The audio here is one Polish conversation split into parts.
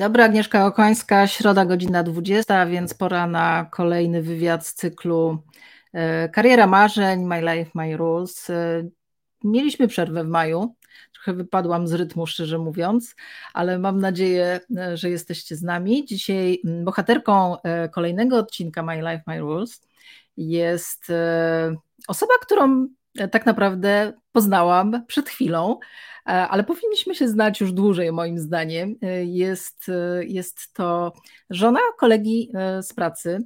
Dobry, Agnieszka Okońska, środa godzina 20, więc pora na kolejny wywiad z cyklu e, Kariera marzeń, My Life, My Rules. E, mieliśmy przerwę w maju, trochę wypadłam z rytmu, szczerze mówiąc, ale mam nadzieję, e, że jesteście z nami. Dzisiaj bohaterką kolejnego odcinka My Life, My Rules jest osoba, którą tak naprawdę poznałam przed chwilą, ale powinniśmy się znać już dłużej, moim zdaniem. E, jest, e, jest to żona kolegi z pracy.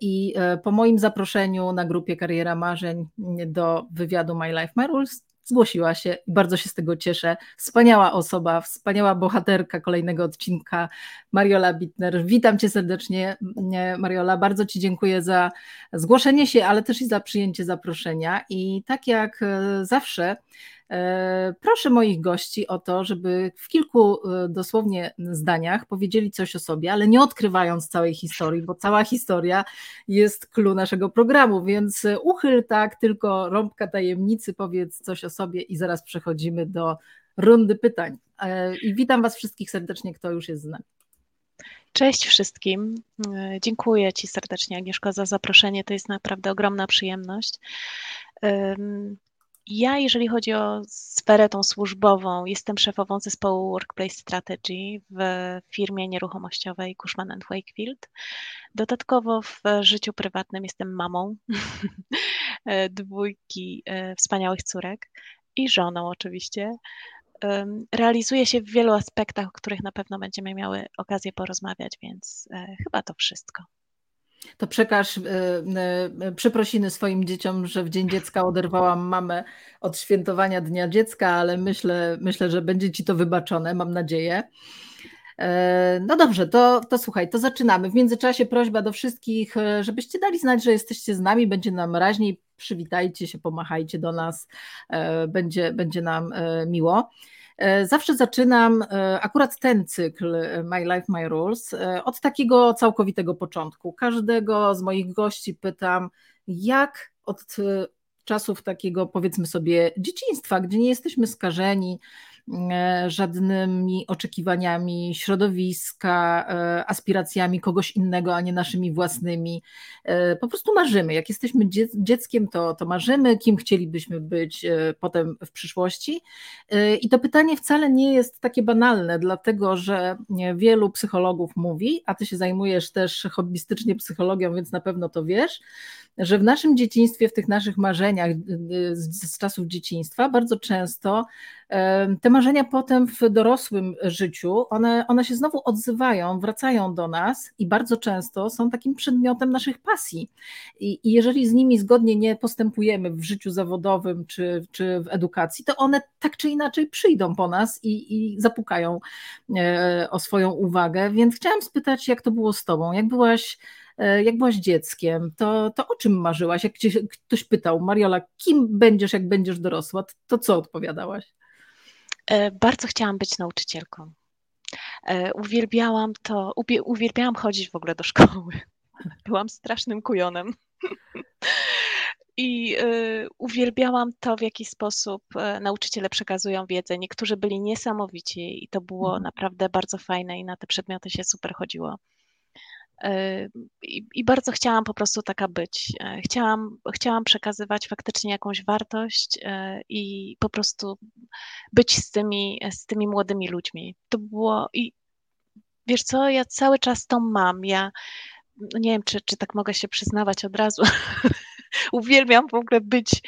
I po moim zaproszeniu na grupie Kariera Marzeń do wywiadu My Life, My Rules zgłosiła się bardzo się z tego cieszę. Wspaniała osoba, wspaniała bohaterka kolejnego odcinka, Mariola Bittner. Witam Cię serdecznie, Mariola. Bardzo Ci dziękuję za zgłoszenie się, ale też i za przyjęcie zaproszenia. I tak jak zawsze, E, proszę moich gości o to, żeby w kilku e, dosłownie zdaniach powiedzieli coś o sobie, ale nie odkrywając całej historii, bo cała historia jest clue naszego programu, więc uchyl tak tylko rąbka tajemnicy, powiedz coś o sobie i zaraz przechodzimy do rundy pytań. E, I witam Was wszystkich serdecznie, kto już jest z nami. Cześć wszystkim. Dziękuję Ci serdecznie, Agnieszko, za zaproszenie. To jest naprawdę ogromna przyjemność. Ja, jeżeli chodzi o sferę tą służbową, jestem szefową zespołu Workplace Strategy w firmie nieruchomościowej Cushman Wakefield. Dodatkowo w życiu prywatnym jestem mamą dwójki e, wspaniałych córek i żoną oczywiście. Realizuję się w wielu aspektach, o których na pewno będziemy miały okazję porozmawiać, więc e, chyba to wszystko. To przekaż y, przeprosiny swoim dzieciom, że w Dzień Dziecka oderwałam mamę od świętowania Dnia Dziecka, ale myślę, myślę że będzie ci to wybaczone, mam nadzieję. E, no dobrze, to, to słuchaj, to zaczynamy. W międzyczasie prośba do wszystkich, żebyście dali znać, że jesteście z nami, będzie nam raźniej, przywitajcie się, pomachajcie do nas, będzie, będzie nam miło. E, zawsze zaczynam e, akurat ten cykl e, My Life, My Rules od takiego całkowitego początku. Każdego z moich gości pytam, jak od czasów takiego powiedzmy sobie dzieciństwa, gdzie nie jesteśmy skażeni żadnymi oczekiwaniami środowiska, e, aspiracjami kogoś innego, a nie naszymi własnymi. E, po prostu marzymy. Jak jesteśmy dzieckiem, to, to marzymy, kim chcielibyśmy być potem w przyszłości. I to pytanie wcale nie jest takie banalne, dlatego że wielu psychologów mówi, a ty się zajmujesz też hobbystycznie psychologią, więc na pewno to wiesz, że w naszym dzieciństwie, w tych naszych marzeniach z, z czasów dzieciństwa, bardzo często te marzenia potem w dorosłym życiu, one, one się znowu odzywają, wracają do nas i bardzo często są takim przedmiotem naszych pasji. I, i jeżeli z nimi zgodnie nie postępujemy w życiu zawodowym czy, czy w edukacji, to one tak czy inaczej przyjdą po nas i, i zapukają e, o swoją uwagę. Więc chciałam spytać, jak to było z Tobą? Jak byłaś e, jak byłaś dzieckiem, to, to o czym marzyłaś? Jak cię ktoś pytał, Mariola, kim będziesz, jak będziesz dorosła, to co odpowiadałaś? E, bardzo chciałam być nauczycielką. E, uwielbiałam to, uwielbiałam chodzić w ogóle do szkoły. Byłam strasznym kujonem. I y, uwielbiałam to, w jaki sposób nauczyciele przekazują wiedzę. Niektórzy byli niesamowici i to było mhm. naprawdę bardzo fajne i na te przedmioty się super chodziło. I, I, bardzo chciałam po prostu taka być. E, chciałam, chciałam przekazywać faktycznie jakąś wartość e, i po prostu być z tymi, z tymi młodymi ludźmi. To było i wiesz co, ja cały czas to mam. Ja nie wiem, czy, czy tak mogę się przyznawać od razu. Uwielbiam w ogóle być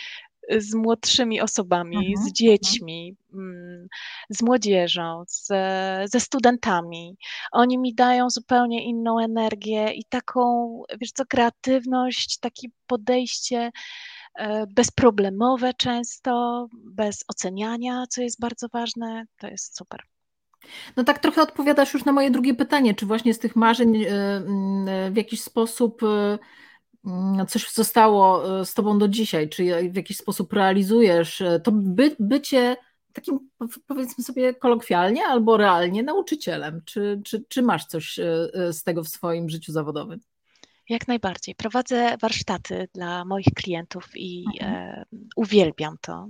z młodszymi osobami, mhm, z mhm. dziećmi, mm, z młodzieżą, z, ze studentami. Oni mi dają zupełnie inną energię i taką, wiesz co, kreatywność, takie podejście e, bezproblemowe często, bez oceniania, co jest bardzo ważne. To jest super. No tak trochę odpowiadasz już na moje drugie pytanie, czy właśnie z tych marzeń e, mm, w jakiś sposób e, coś zostało e, z tobą do dzisiaj, czy w jakiś sposób realizujesz e, to by, bycie takim, powiedzmy sobie kolokwialnie albo realnie nauczycielem? Czy, czy, czy masz coś e, z tego w swoim życiu zawodowym? Jak najbardziej. Prowadzę warsztaty dla moich klientów i mhm. e, uwielbiam to.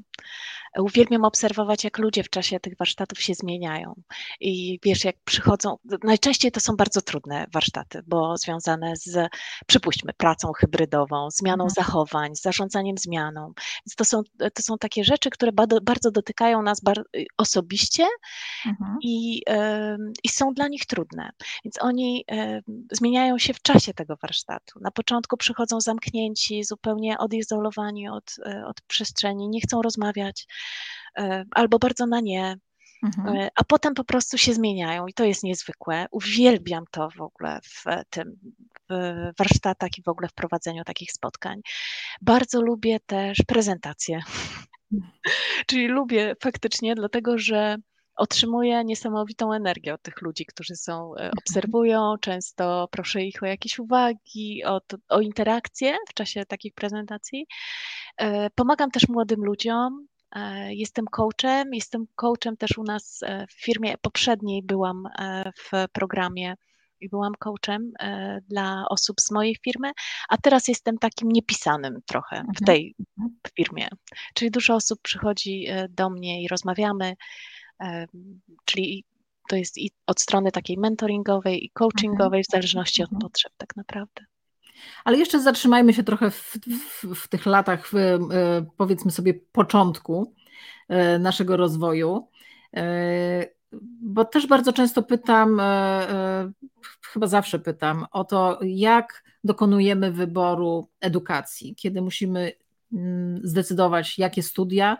Uwielbiam obserwować, jak ludzie w czasie tych warsztatów się zmieniają. I wiesz, jak przychodzą, najczęściej to są bardzo trudne warsztaty, bo związane z, przypuśćmy, pracą hybrydową, zmianą mhm. zachowań, zarządzaniem zmianą. Więc to są, to są takie rzeczy, które bardzo dotykają nas osobiście mhm. i, i są dla nich trudne. Więc oni zmieniają się w czasie tego warsztatu. Na początku przychodzą zamknięci, zupełnie odizolowani od, e, od przestrzeni, nie chcą rozmawiać albo bardzo na nie. Mhm. E, a potem po prostu się zmieniają i to jest niezwykłe. Uwielbiam to w ogóle w tym w warsztatach i w ogóle w prowadzeniu takich spotkań. Bardzo lubię też prezentacje. Czyli lubię faktycznie, dlatego że otrzymuję niesamowitą energię od tych ludzi, którzy są, mhm. obserwują, często proszę ich o jakieś uwagi, o, o interakcję w czasie takich prezentacji. E, pomagam też młodym ludziom. E, jestem coachem, jestem coachem też u nas e, w firmie poprzedniej byłam w programie i byłam coachem dla osób z mojej firmy, a teraz jestem takim niepisanym trochę w mhm. tej mhm. firmie. Czyli dużo osób przychodzi do mnie i rozmawiamy, czyli to jest i od strony takiej mentoringowej i coachingowej, w zależności od potrzeb tak naprawdę. Ale jeszcze zatrzymajmy się trochę w, w, w tych latach, w, e, powiedzmy sobie, początku e, naszego rozwoju. E, bo też bardzo często pytam, chyba zawsze pytam o to, jak dokonujemy wyboru edukacji, kiedy musimy mm, zdecydować, jakie studia.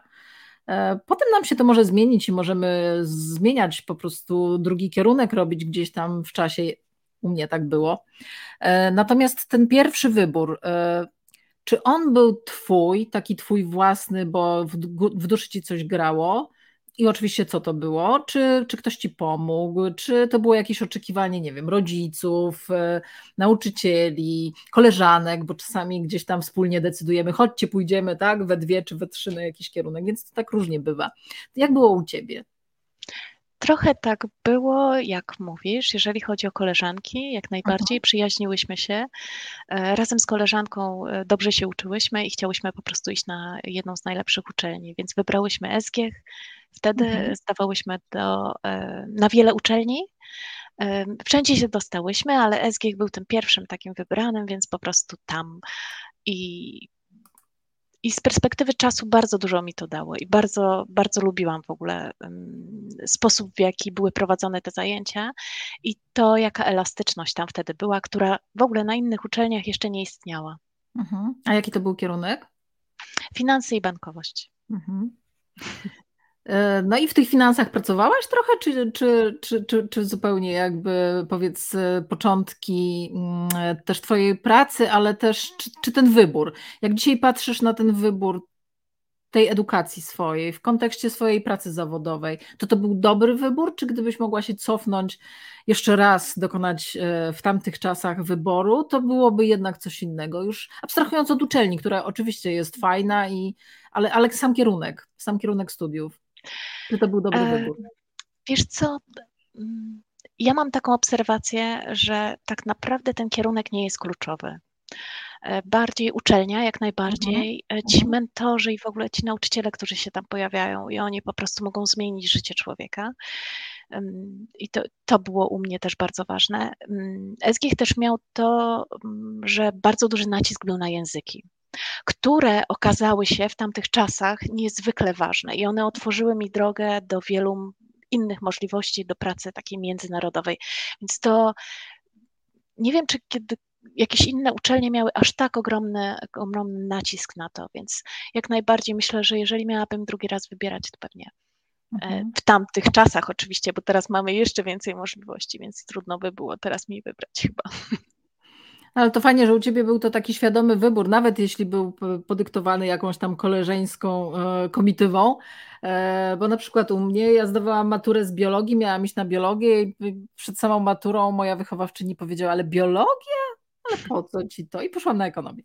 Potem nam się to może zmienić i możemy zmieniać po prostu drugi kierunek, robić gdzieś tam w czasie u mnie tak było. E, natomiast ten pierwszy wybór, e, czy on był twój, taki twój własny, bo w duszy ci coś grało? I oczywiście co to było? Czy, czy ktoś ci pomógł? Czy to było jakieś oczekiwanie, nie wiem, rodziców, e, nauczycieli, koleżanek, bo czasami gdzieś tam wspólnie decydujemy, chodźcie, pójdziemy, tak, we dwie czy we trzy na jakiś kierunek, więc to tak różnie bywa. Jak było u ciebie? Trochę tak było, jak mówisz, jeżeli chodzi o koleżanki, jak najbardziej mhm. przyjaźniłyśmy się. E, razem z koleżanką e, dobrze się uczyłyśmy i chciałyśmy po prostu iść na jedną z najlepszych uczelni, więc wybrałyśmy SGH. Wtedy mhm. zdawałyśmy do, e, na wiele uczelni. Wszędzie się dostałyśmy, ale SGH był tym pierwszym takim wybranym, więc po prostu tam. I i z perspektywy czasu bardzo dużo mi to dało i bardzo, bardzo lubiłam w ogóle sposób, w jaki były prowadzone te zajęcia i to, jaka elastyczność tam wtedy była, która w ogóle na innych uczelniach jeszcze nie istniała. Mhm. A jaki to był kierunek? Finanse i bankowość. Mhm. E, no i w tych finansach pracowałaś trochę, czy, czy, czy, czy, czy zupełnie jakby powiedz e, początki mm, też Twojej pracy, ale też czy, czy ten wybór? Jak dzisiaj patrzysz na ten wybór tej edukacji swojej w kontekście swojej pracy zawodowej, to to był dobry wybór, czy gdybyś mogła się cofnąć jeszcze raz, dokonać e, w tamtych czasach wyboru, to byłoby jednak coś innego. Już abstrahując od uczelni, która oczywiście jest fajna, i, ale, ale sam kierunek, sam kierunek studiów. Czy to był dobry e, wybór? Wiesz co, mm, ja mam taką obserwację, że tak naprawdę ten kierunek nie jest kluczowy. E, bardziej uczelnia, jak najbardziej. Mhm. E, ci mhm. mentorzy i w ogóle ci nauczyciele, którzy się tam pojawiają i oni po prostu mogą zmienić życie człowieka. I to, to było u mnie też bardzo ważne. SGH też miał to, że bardzo duży nacisk był na języki które okazały się w tamtych czasach niezwykle ważne i one otworzyły mi drogę do wielu innych możliwości do pracy takiej międzynarodowej. Więc to nie wiem, czy kiedy jakieś inne uczelnie miały aż tak ogromny, ogromny nacisk na to, więc jak najbardziej myślę, że jeżeli miałabym drugi raz wybierać, to pewnie e, mhm. w tamtych czasach oczywiście, bo teraz mamy jeszcze więcej możliwości, więc trudno by było teraz mi wybrać chyba. Ale to fajnie, że u ciebie był to taki świadomy wybór, nawet jeśli był podyktowany jakąś tam koleżeńską e, komitywą, e, bo na przykład u mnie ja zdawałam maturę z biologii, miałam iść na biologię i przed samą maturą moja wychowawczyni powiedziała, ale biologia? Ale po co ci to? I poszłam na ekonomię.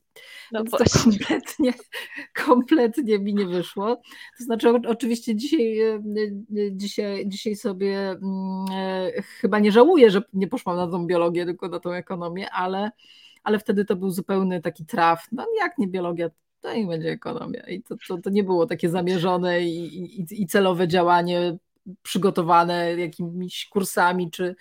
No Więc to kompletnie, kompletnie mi nie wyszło. To znaczy, oczywiście dzisiaj, e, dzisiaj, dzisiaj sobie mm, chyba nie żałuję, że nie poszłam na tą biologię, tylko na tą ekonomię, ale ale wtedy to był zupełny taki traf. No jak nie biologia, to niech będzie ekonomia. I to, to, to nie było takie zamierzone i, i, i celowe działanie przygotowane jakimiś kursami czy,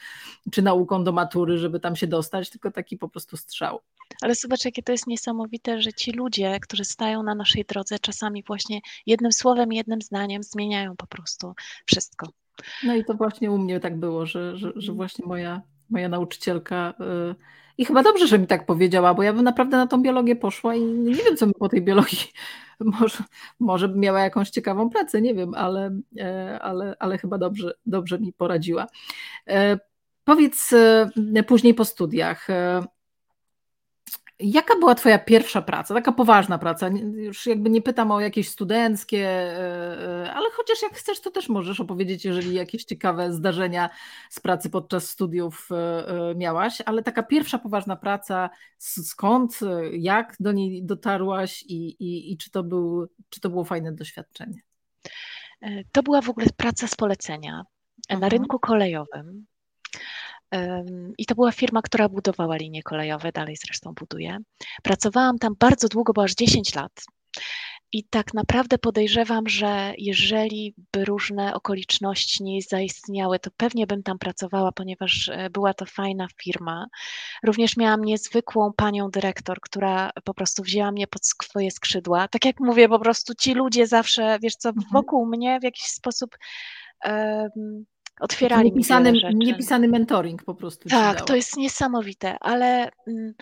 czy nauką do matury, żeby tam się dostać, tylko taki po prostu strzał. Ale zobacz, jakie to jest niesamowite, że ci ludzie, którzy stają na naszej drodze, czasami właśnie jednym słowem, jednym zdaniem zmieniają po prostu wszystko. No i to właśnie u mnie tak było, że, że, że właśnie moja, moja nauczycielka. Yy, I chyba dobrze, że mi tak powiedziała, bo ja bym naprawdę na tą biologię poszła i nie wiem, co mi po tej biologii. Może, może bym miała jakąś ciekawą pracę, nie wiem, ale, yy, ale, ale chyba dobrze, dobrze mi poradziła. Yy, powiedz później po studiach, Jaka była Twoja pierwsza praca, taka poważna praca? Już jakby nie pytam o jakieś studenckie, e, e, ale chociaż jak chcesz, to też możesz opowiedzieć, jeżeli jakieś ciekawe zdarzenia z pracy podczas studiów e, miałaś, ale taka pierwsza poważna praca, skąd, jak do niej dotarłaś i, i, i czy, to był, czy to było fajne doświadczenie? To była w ogóle praca z polecenia na mhm. rynku kolejowym. I to była firma, która budowała linie kolejowe, dalej zresztą buduje. Pracowałam tam bardzo długo, bo aż 10 lat. I tak naprawdę podejrzewam, że jeżeli by różne okoliczności nie zaistniały, to pewnie bym tam pracowała, ponieważ e, była to fajna firma. Również miałam niezwykłą panią dyrektor, która po prostu wzięła mnie pod swoje skrzydła. Tak jak mówię, po prostu ci ludzie zawsze, wiesz co, mhm. wokół mnie w jakiś sposób. Um, otwierali niepisany, mi rzeczy. Niepisany mentoring po prostu. Tak, to jest niesamowite, ale mm,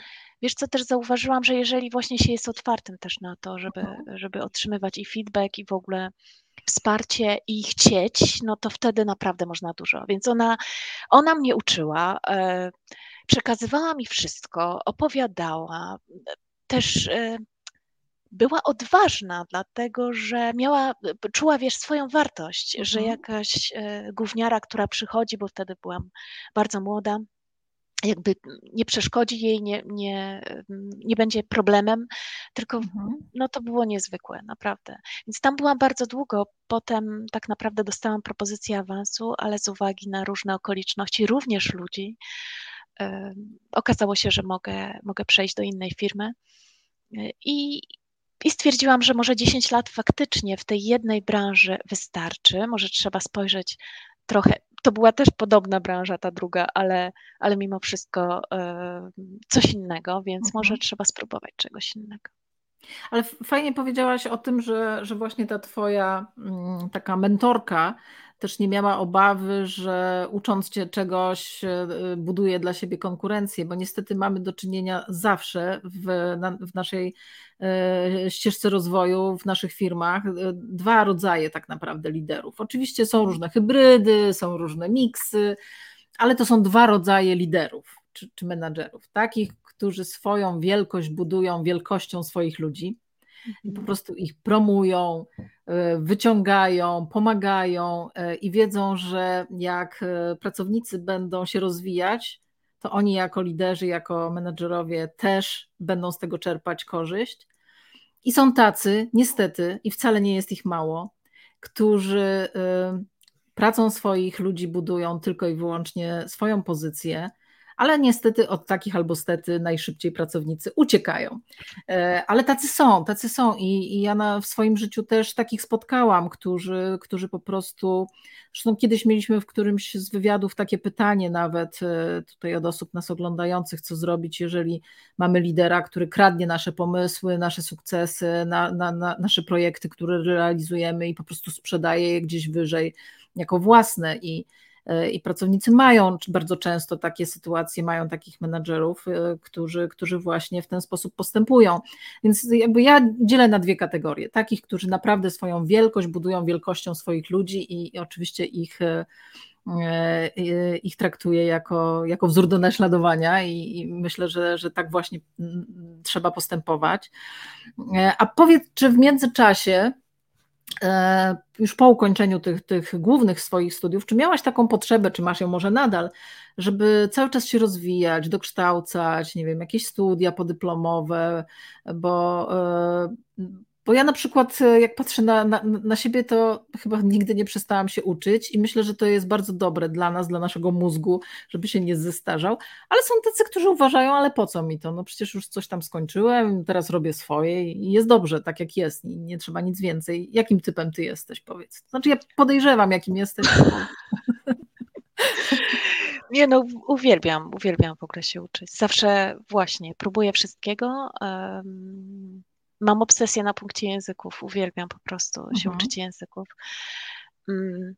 wiesz co, też zauważyłam, że jeżeli właśnie się jest otwartym też na to, żeby, mhm. żeby otrzymywać i feedback i w ogóle wsparcie i chcieć, no to wtedy naprawdę można dużo. Więc ona, ona mnie uczyła, e, przekazywała mi wszystko, opowiadała, też e, była odważna, dlatego że miała, czuła, wiesz, swoją wartość, mhm. że jakaś e, gówniara, która przychodzi, bo wtedy byłam bardzo młoda, jakby nie przeszkodzi jej, nie, nie, nie będzie problemem, tylko mhm. no to było niezwykłe, naprawdę. Więc tam byłam bardzo długo, potem tak naprawdę dostałam propozycję awansu, ale z uwagi na różne okoliczności, również ludzi, okazało się, że mogę, mogę przejść do innej firmy. E, I, i stwierdziłam, że może 10 lat faktycznie w tej jednej branży wystarczy, może trzeba spojrzeć trochę. To była też podobna branża, ta druga, ale, ale mimo wszystko e, coś innego, więc mhm. może trzeba spróbować czegoś innego. Ale fajnie powiedziałaś o tym, że, że właśnie ta twoja mm, taka mentorka też nie miała obawy, że ucząc cię czegoś, e, buduje dla siebie konkurencję, bo niestety mamy do czynienia zawsze w, na, w naszej e, ścieżce rozwoju, w naszych firmach, e, dwa rodzaje tak naprawdę liderów. Oczywiście są różne hybrydy, są różne miksy, ale to są dwa rodzaje liderów czy, czy menadżerów. Takich, którzy swoją wielkość budują wielkością swoich ludzi i po prostu ich promują, e, wyciągają, pomagają e, i wiedzą, że jak e, pracownicy będą się rozwijać, to oni jako liderzy, jako menedżerowie też będą z tego czerpać korzyść. I są tacy, niestety, i wcale nie jest ich mało, którzy pracą swoich ludzi budują tylko i wyłącznie swoją pozycję, ale niestety od takich albo stety najszybciej pracownicy uciekają. E, ale tacy są, tacy są i, i ja na, w swoim życiu też takich spotkałam, którzy, którzy po prostu, zresztą kiedyś mieliśmy w którymś z wywiadów takie pytanie nawet e, tutaj od osób nas oglądających, co zrobić, jeżeli mamy lidera, który kradnie nasze pomysły, nasze sukcesy, na, na, na nasze projekty, które realizujemy i po prostu sprzedaje je gdzieś wyżej jako własne i i pracownicy mają bardzo często takie sytuacje, mają takich menadżerów, e, którzy, którzy właśnie w ten sposób postępują. Więc jakby ja dzielę na dwie kategorie. Takich, którzy naprawdę swoją wielkość budują wielkością swoich ludzi i, i oczywiście ich e, ich traktuje jako, jako wzór do naśladowania i, i, myślę, że, że tak właśnie trzeba postępować. A powiedz, czy w międzyczasie E, już po ukończeniu tych, tych głównych swoich studiów, czy miałaś taką potrzebę, czy masz ją może nadal, żeby cały czas się rozwijać, dokształcać, nie wiem, jakieś studia podyplomowe, bo, e, Bo ja na przykład, e, jak patrzę na, na, na, siebie, to chyba nigdy nie przestałam się uczyć i myślę, że to jest bardzo dobre dla nas, dla naszego mózgu, żeby się nie zestarzał. Ale są tacy, którzy uważają, ale po co mi to? No przecież już coś tam skończyłem, teraz robię swoje i jest dobrze, tak jak jest, i nie trzeba nic więcej. Jakim typem ty jesteś, powiedz? Znaczy, ja podejrzewam, jakim jesteś. Nie no, uwielbiam, uwielbiam w ogóle się uczyć. Zawsze właśnie próbuję wszystkiego. Um, mam obsesję na punkcie języków, uwielbiam po prostu mhm. się uczyć języków. Um,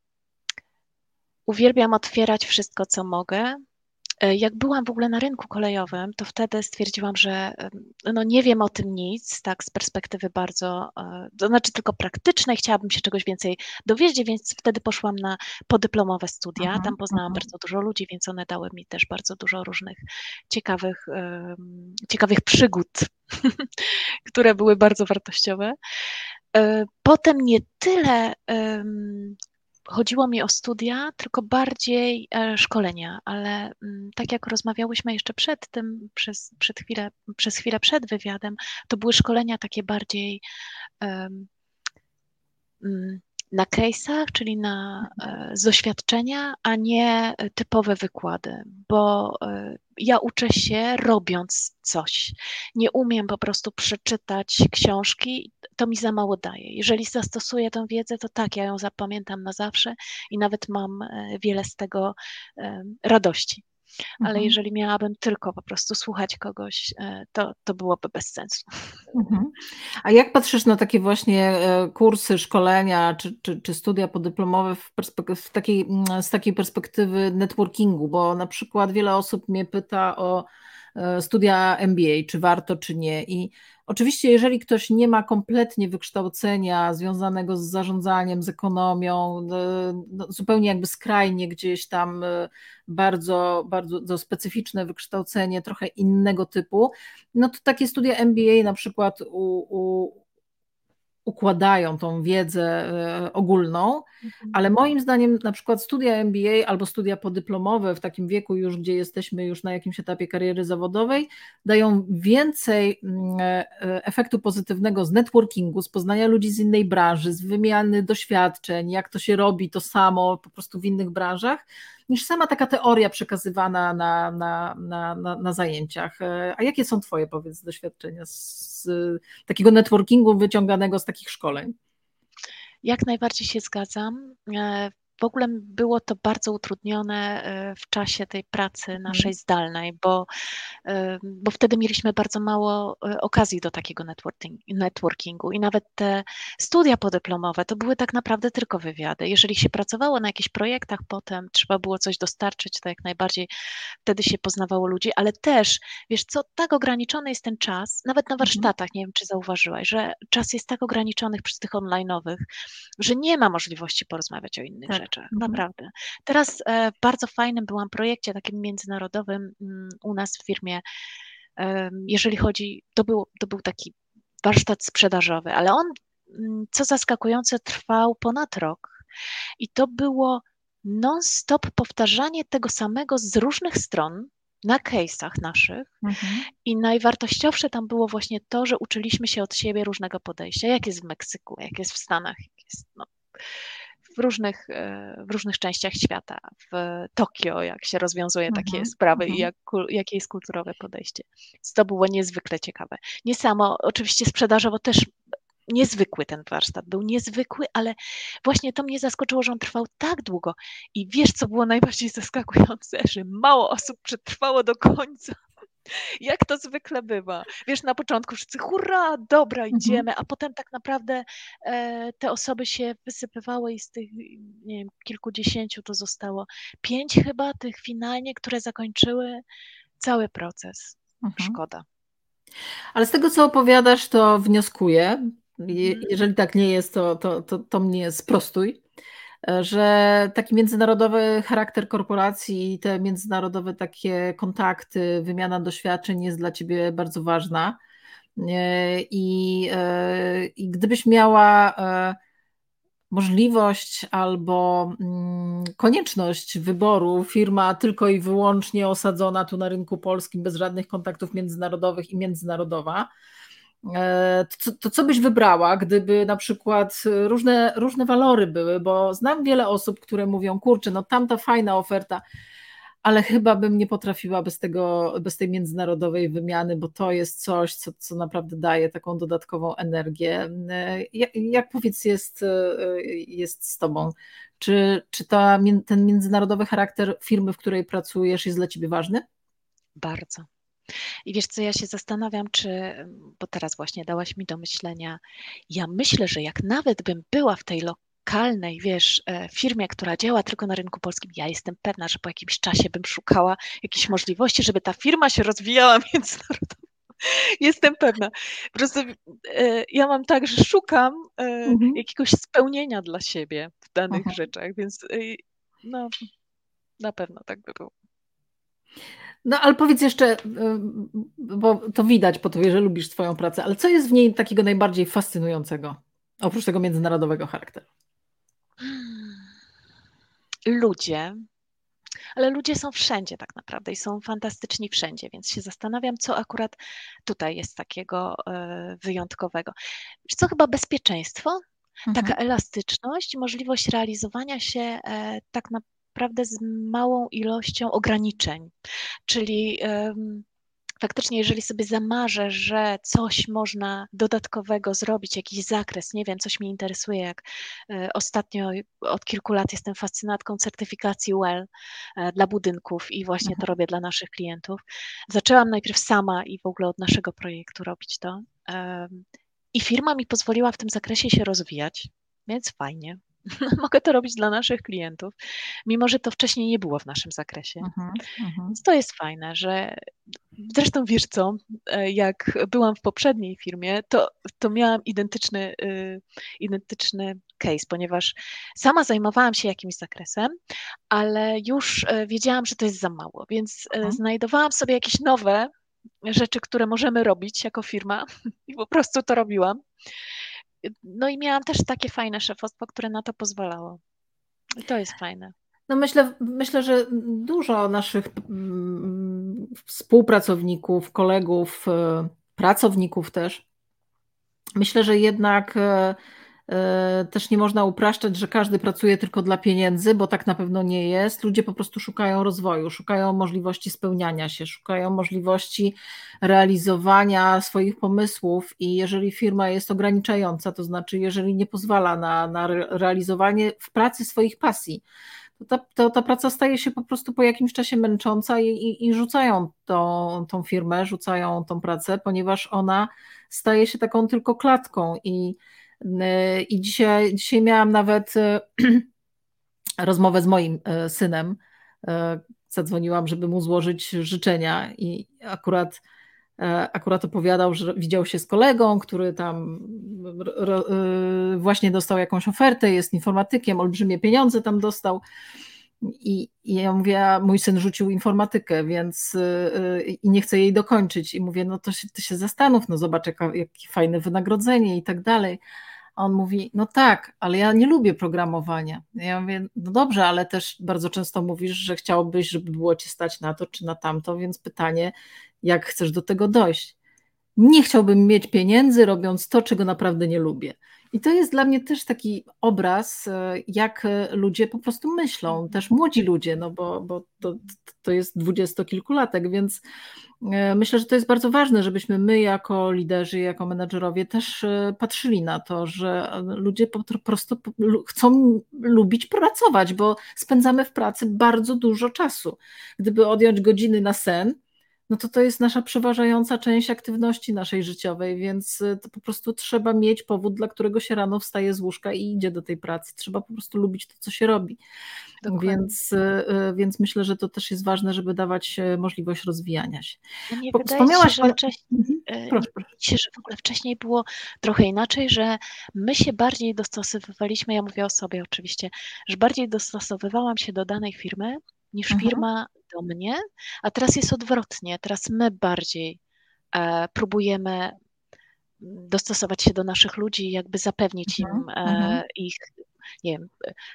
uwielbiam otwierać wszystko, co mogę. E, jak byłam w ogóle na rynku kolejowym, to wtedy stwierdziłam, że no nie wiem o tym nic, tak z perspektywy bardzo, e, to znaczy tylko praktycznej, chciałabym się czegoś więcej dowiedzieć, więc wtedy poszłam na podyplomowe studia. Mhm, Tam poznałam mhm. bardzo dużo ludzi, więc one dały mi też bardzo dużo różnych ciekawych, ciekawych przygód, które były bardzo wartościowe. E, potem nie tyle chodziło mi o studia, tylko bardziej e, szkolenia, ale mm, tak jak rozmawiałyśmy jeszcze przed tym, przez, przed chwilę, przez chwilę przed wywiadem, to były szkolenia takie bardziej um, na case'ach, czyli na, e, z doświadczenia, a nie typowe wykłady, bo e, ja uczę się robiąc coś. Nie umiem po prostu przeczytać książki, to mi za mało daje. Jeżeli zastosuję tę wiedzę, to tak, ja ją zapamiętam na zawsze i nawet mam e, wiele z tego radości ale mhm. jeżeli miałabym tylko po prostu słuchać kogoś, e, to, to byłoby bez sensu. Mhm. A jak patrzysz na takie właśnie e, kursy, szkolenia czy, czy, czy studia podyplomowe w, w takiej, mm, z takiej perspektywy networkingu? Bo na przykład wiele osób mnie pyta o e, studia MBA, czy warto, czy nie. I Oczywiście, jeżeli ktoś nie ma kompletnie wykształcenia związanego z zarządzaniem, z ekonomią, no, no, zupełnie jakby skrajnie gdzieś tam e, bardzo, bardzo specyficzne wykształcenie, trochę innego typu, no to takie studia MBA na przykład u, u układają tą wiedzę e, ogólną, mhm. ale moim zdaniem na przykład studia MBA albo studia podyplomowe w takim wieku już, gdzie jesteśmy już na jakimś etapie kariery zawodowej, dają więcej mm, e, efektu pozytywnego z networkingu, z poznania ludzi z innej branży, z wymiany doświadczeń, jak to się robi to samo po prostu w innych branżach, niż sama taka teoria przekazywana na, na, na, na, na zajęciach. E, a jakie są Twoje, powiedz, doświadczenia z takiego networkingu wyciąganego z takich szkoleń? Jak najbardziej się zgadzam. W ogóle było to bardzo utrudnione e, w czasie tej pracy naszej mhm. zdalnej, bo, e, bo wtedy mieliśmy bardzo mało e, okazji do takiego networkingu i nawet te studia podyplomowe to były tak naprawdę tylko wywiady. Jeżeli się pracowało na jakichś projektach potem, trzeba było coś dostarczyć, to jak najbardziej wtedy się poznawało ludzi, ale też, wiesz co, tak ograniczony jest ten czas, nawet na mhm. warsztatach, nie wiem czy zauważyłaś, że czas jest tak ograniczony przy tych online'owych, że nie ma możliwości porozmawiać o innych tak. rzeczach rzeczy, mhm. naprawdę. Teraz e, w bardzo fajnym byłam projekcie takim międzynarodowym mm, u nas w firmie, jeżeli chodzi, to był, to był taki warsztat sprzedażowy, ale on, mm, co zaskakujące, trwał ponad rok i to było non-stop powtarzanie tego samego z różnych stron, na case'ach naszych mhm. i najwartościowsze tam było właśnie to, że uczyliśmy się od siebie różnego podejścia, jak jest w Meksyku, jak jest w Stanach, jak jest no, w różnych, e, w różnych częściach świata, w Tokio, jak się rozwiązuje takie mhm, sprawy i mhm. jak, jakie jest kulturowe podejście. to było niezwykle ciekawe. Nie samo, oczywiście sprzedażowo też niezwykły ten warsztat, był niezwykły, ale właśnie to mnie zaskoczyło, że on trwał tak długo. I wiesz, co było najbardziej zaskakujące, że mało osób przetrwało do końca. Jak to zwykle bywa. Wiesz, na początku wszyscy hurra, dobra, mhm. idziemy, a potem tak naprawdę e, te osoby się wysypywały i z tych, nie wiem, kilkudziesięciu to zostało pięć chyba tych finalnie, które zakończyły cały proces. Mhm. Szkoda. Ale z tego, co opowiadasz, to wnioskuję. Mhm. Jeżeli tak nie jest, to, to, to, to mnie sprostuj że taki międzynarodowy charakter korporacji i te międzynarodowe takie kontakty, wymiana doświadczeń jest dla ciebie bardzo ważna. E, I, e, i gdybyś miała e, możliwość albo mm, konieczność wyboru, firma tylko i wyłącznie osadzona tu na rynku polskim, bez żadnych kontaktów międzynarodowych i międzynarodowa, to, to, co byś wybrała, gdyby na przykład różne, różne walory były, bo znam wiele osób, które mówią, kurczę, no tamta fajna oferta, ale chyba bym nie potrafiła bez tego, bez tej międzynarodowej wymiany, bo to jest coś, co, co naprawdę daje taką dodatkową energię. Jak, jak powiedz jest, jest z tobą? Czy, czy ta, ten międzynarodowy charakter firmy, w której pracujesz, jest dla ciebie ważny? Bardzo. I wiesz co, ja się zastanawiam, czy, bo teraz właśnie dałaś mi do myślenia, ja myślę, że jak nawet bym była w tej lokalnej, wiesz, e, firmie, która działa tylko na rynku polskim, ja jestem pewna, że po jakimś czasie bym szukała jakichś możliwości, żeby ta firma się rozwijała międzynarodowo. Jestem pewna. Po prostu e, ja mam tak, że szukam e, mhm. jakiegoś spełnienia dla siebie w danych Aha. rzeczach, więc no, na pewno tak by było. No ale powiedz jeszcze, bo to widać po tobie, że lubisz swoją pracę, ale co jest w niej takiego najbardziej fascynującego, oprócz tego międzynarodowego charakteru? ludzie, ale ludzie są wszędzie tak naprawdę i są fantastyczni wszędzie, więc się zastanawiam, co akurat tutaj jest takiego e, wyjątkowego. Wiesz co, chyba bezpieczeństwo, mhm. taka elastyczność, możliwość realizowania się e, tak naprawdę z małą ilością ograniczeń, czyli faktycznie, jeżeli sobie zamarzę, że coś można dodatkowego zrobić, jakiś zakres, nie wiem, coś mnie interesuje, jak e, ostatnio od kilku lat jestem fascynatką certyfikacji WELL e, dla budynków i właśnie to mhm. robię dla naszych klientów. Zaczęłam najpierw sama i w ogóle od naszego projektu robić to. I firma mi pozwoliła w tym zakresie się rozwijać, więc fajnie. mogę to robić dla naszych klientów, mimo że to wcześniej nie było w naszym zakresie. Uh-huh, uh-huh. Więc to jest fajne, że zresztą wiesz co, e, jak byłam w poprzedniej firmie, to, to miałam identyczny, y, identyczny case, ponieważ sama zajmowałam się jakimś zakresem, ale już e, wiedziałam, że to jest za mało, więc uh-huh. znajdowałam sobie jakieś nowe rzeczy, które możemy robić jako firma i po prostu to robiłam. No i miałam też takie fajne szefostwo, które na to pozwalało. I to jest fajne. No myślę, myślę, że dużo naszych mm, współpracowników, kolegów, e, pracowników też, myślę, że jednak e, też nie można upraszczać, że każdy pracuje tylko dla pieniędzy, bo tak na pewno nie jest. Ludzie po prostu szukają rozwoju, szukają możliwości spełniania się, szukają możliwości realizowania swoich pomysłów i jeżeli firma jest ograniczająca, to znaczy jeżeli nie pozwala na, na realizowanie w pracy swoich pasji, to ta, to ta praca staje się po prostu po jakimś czasie męcząca i, i, i rzucają tą, tą firmę, rzucają tą pracę, ponieważ ona staje się taką tylko klatką i E, I dzisiaj, dzisiaj miałam nawet e, rozmowę z moim e, synem. Zadzwoniłam, żeby mu złożyć życzenia i akurat akurat opowiadał, że widział się z kolegą, który tam właśnie dostał jakąś ofertę, jest informatykiem, olbrzymie pieniądze tam dostał. I, I ja mówię, mój syn rzucił informatykę, więc i nie chce jej dokończyć. I mówię, no to się, ty się zastanów, no zobacz, jaka, jakie fajne wynagrodzenie i tak dalej. A on mówi, no tak, ale ja nie lubię programowania. Ja mówię, no dobrze, ale też bardzo często mówisz, że chciałbyś, żeby było ci stać na to czy na tamto, więc pytanie, jak chcesz do tego dojść? Nie chciałbym mieć pieniędzy, robiąc to, czego naprawdę nie lubię. I to jest dla mnie też taki obraz, e, jak ludzie po prostu myślą, też młodzi ludzie, no bo, bo to, to jest dwudziestokilkulatek, więc e, myślę, że to jest bardzo ważne, żebyśmy my jako liderzy, jako menedżerowie też e, patrzyli na to, że ludzie po prostu chcą lubić pracować, bo spędzamy w pracy bardzo dużo czasu. Gdyby odjąć godziny na sen, no to to jest nasza przeważająca część aktywności naszej życiowej, więc y, to po prostu trzeba mieć powód, dla którego się rano wstaje z łóżka i idzie do tej pracy. Trzeba po prostu lubić to, co się robi. Więc, y, y, więc myślę, że to też jest ważne, żeby dawać możliwość rozwijania się. No nie Wspomniałaś się, że wcześniej, mhm. proszę, proszę. Się, że w ogóle wcześniej było trochę inaczej, że my się bardziej dostosowywaliśmy, ja mówię o sobie oczywiście, że bardziej dostosowywałam się do danej firmy, niż mhm. firma do mnie, a teraz jest odwrotnie. Teraz my bardziej e, próbujemy dostosować się do naszych ludzi, jakby zapewnić im mhm. e, mhm. ich, nie wiem,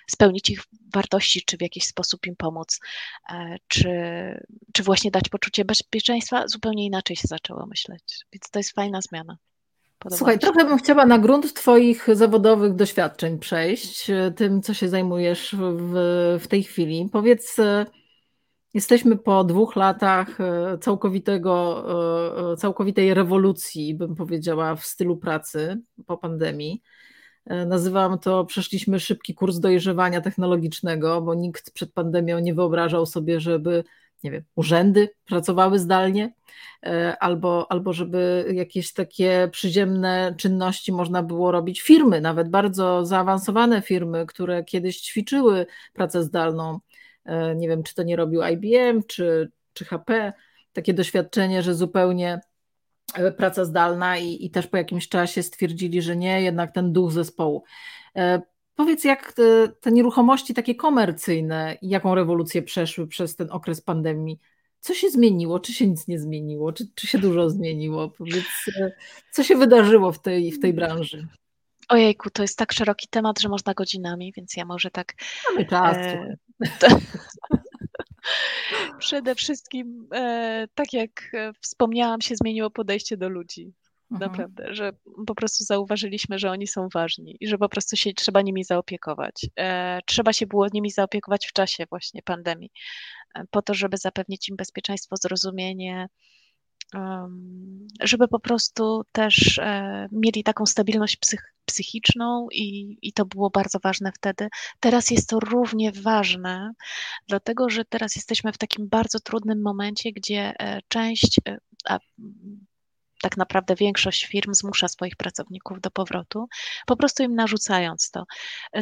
spełnić ich wartości, czy w jakiś sposób im pomóc, e, czy, czy właśnie dać poczucie bezpieczeństwa. Zupełnie inaczej się zaczęło myśleć, więc to jest fajna zmiana. Słuchaj, trochę bym chciała na grunt Twoich zawodowych doświadczeń przejść, e, tym, co się zajmujesz w, w tej chwili. Powiedz, e, jesteśmy po dwóch latach e, całkowitego, całkowitej rewolucji, bym powiedziała, w stylu pracy po pandemii. Nazywam to, przeszliśmy szybki kurs dojrzewania technologicznego, bo nikt przed pandemią nie wyobrażał sobie, żeby nie wiem, urzędy pracowały zdalnie, e, albo, albo żeby jakieś takie przyziemne czynności można było robić. Firmy, nawet bardzo zaawansowane firmy, które kiedyś ćwiczyły pracę zdalną, e, nie wiem, czy to nie robił IBM, czy, czy HP, takie doświadczenie, że zupełnie e, praca zdalna i, i też po jakimś czasie stwierdzili, że nie, jednak ten duch zespołu. Powiedz, jak te, te nieruchomości takie komercyjne, jaką rewolucję przeszły przez ten okres pandemii? Co się zmieniło? Czy się nic nie zmieniło? Czy, czy się dużo zmieniło? Powiedz, co się wydarzyło w tej, w tej branży? Ojejku, to jest tak szeroki temat, że można godzinami, więc ja może tak. Mamy czas. E, Przede wszystkim, e, tak jak e, wspomniałam, się zmieniło podejście do ludzi. Mhm. Naprawdę, że po prostu zauważyliśmy, że oni są ważni i że po prostu się trzeba nimi zaopiekować. E, trzeba się było nimi zaopiekować w czasie właśnie pandemii, e, po to, żeby zapewnić im bezpieczeństwo, zrozumienie, um, żeby po prostu też e, mieli taką stabilność psych psychiczną i, i to było bardzo ważne wtedy. Teraz jest to równie ważne, dlatego że teraz jesteśmy w takim bardzo trudnym momencie, gdzie e, część, e, a tak naprawdę większość firm zmusza swoich pracowników do powrotu, po prostu im narzucając to.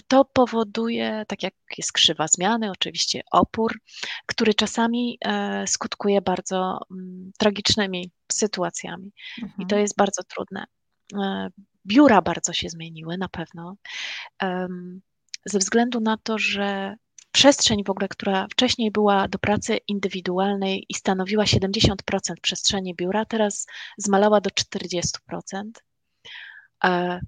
To powoduje, tak jak jest krzywa zmiany, oczywiście opór, który czasami e, skutkuje bardzo mm, tragicznymi sytuacjami. Mhm. I to mhm. jest bardzo trudne. E, biura bardzo się zmieniły na pewno. Ze względu na to, że przestrzeń w ogóle, która wcześniej była do pracy indywidualnej i stanowiła 70% przestrzeni biura, teraz zmalała do 40%. E,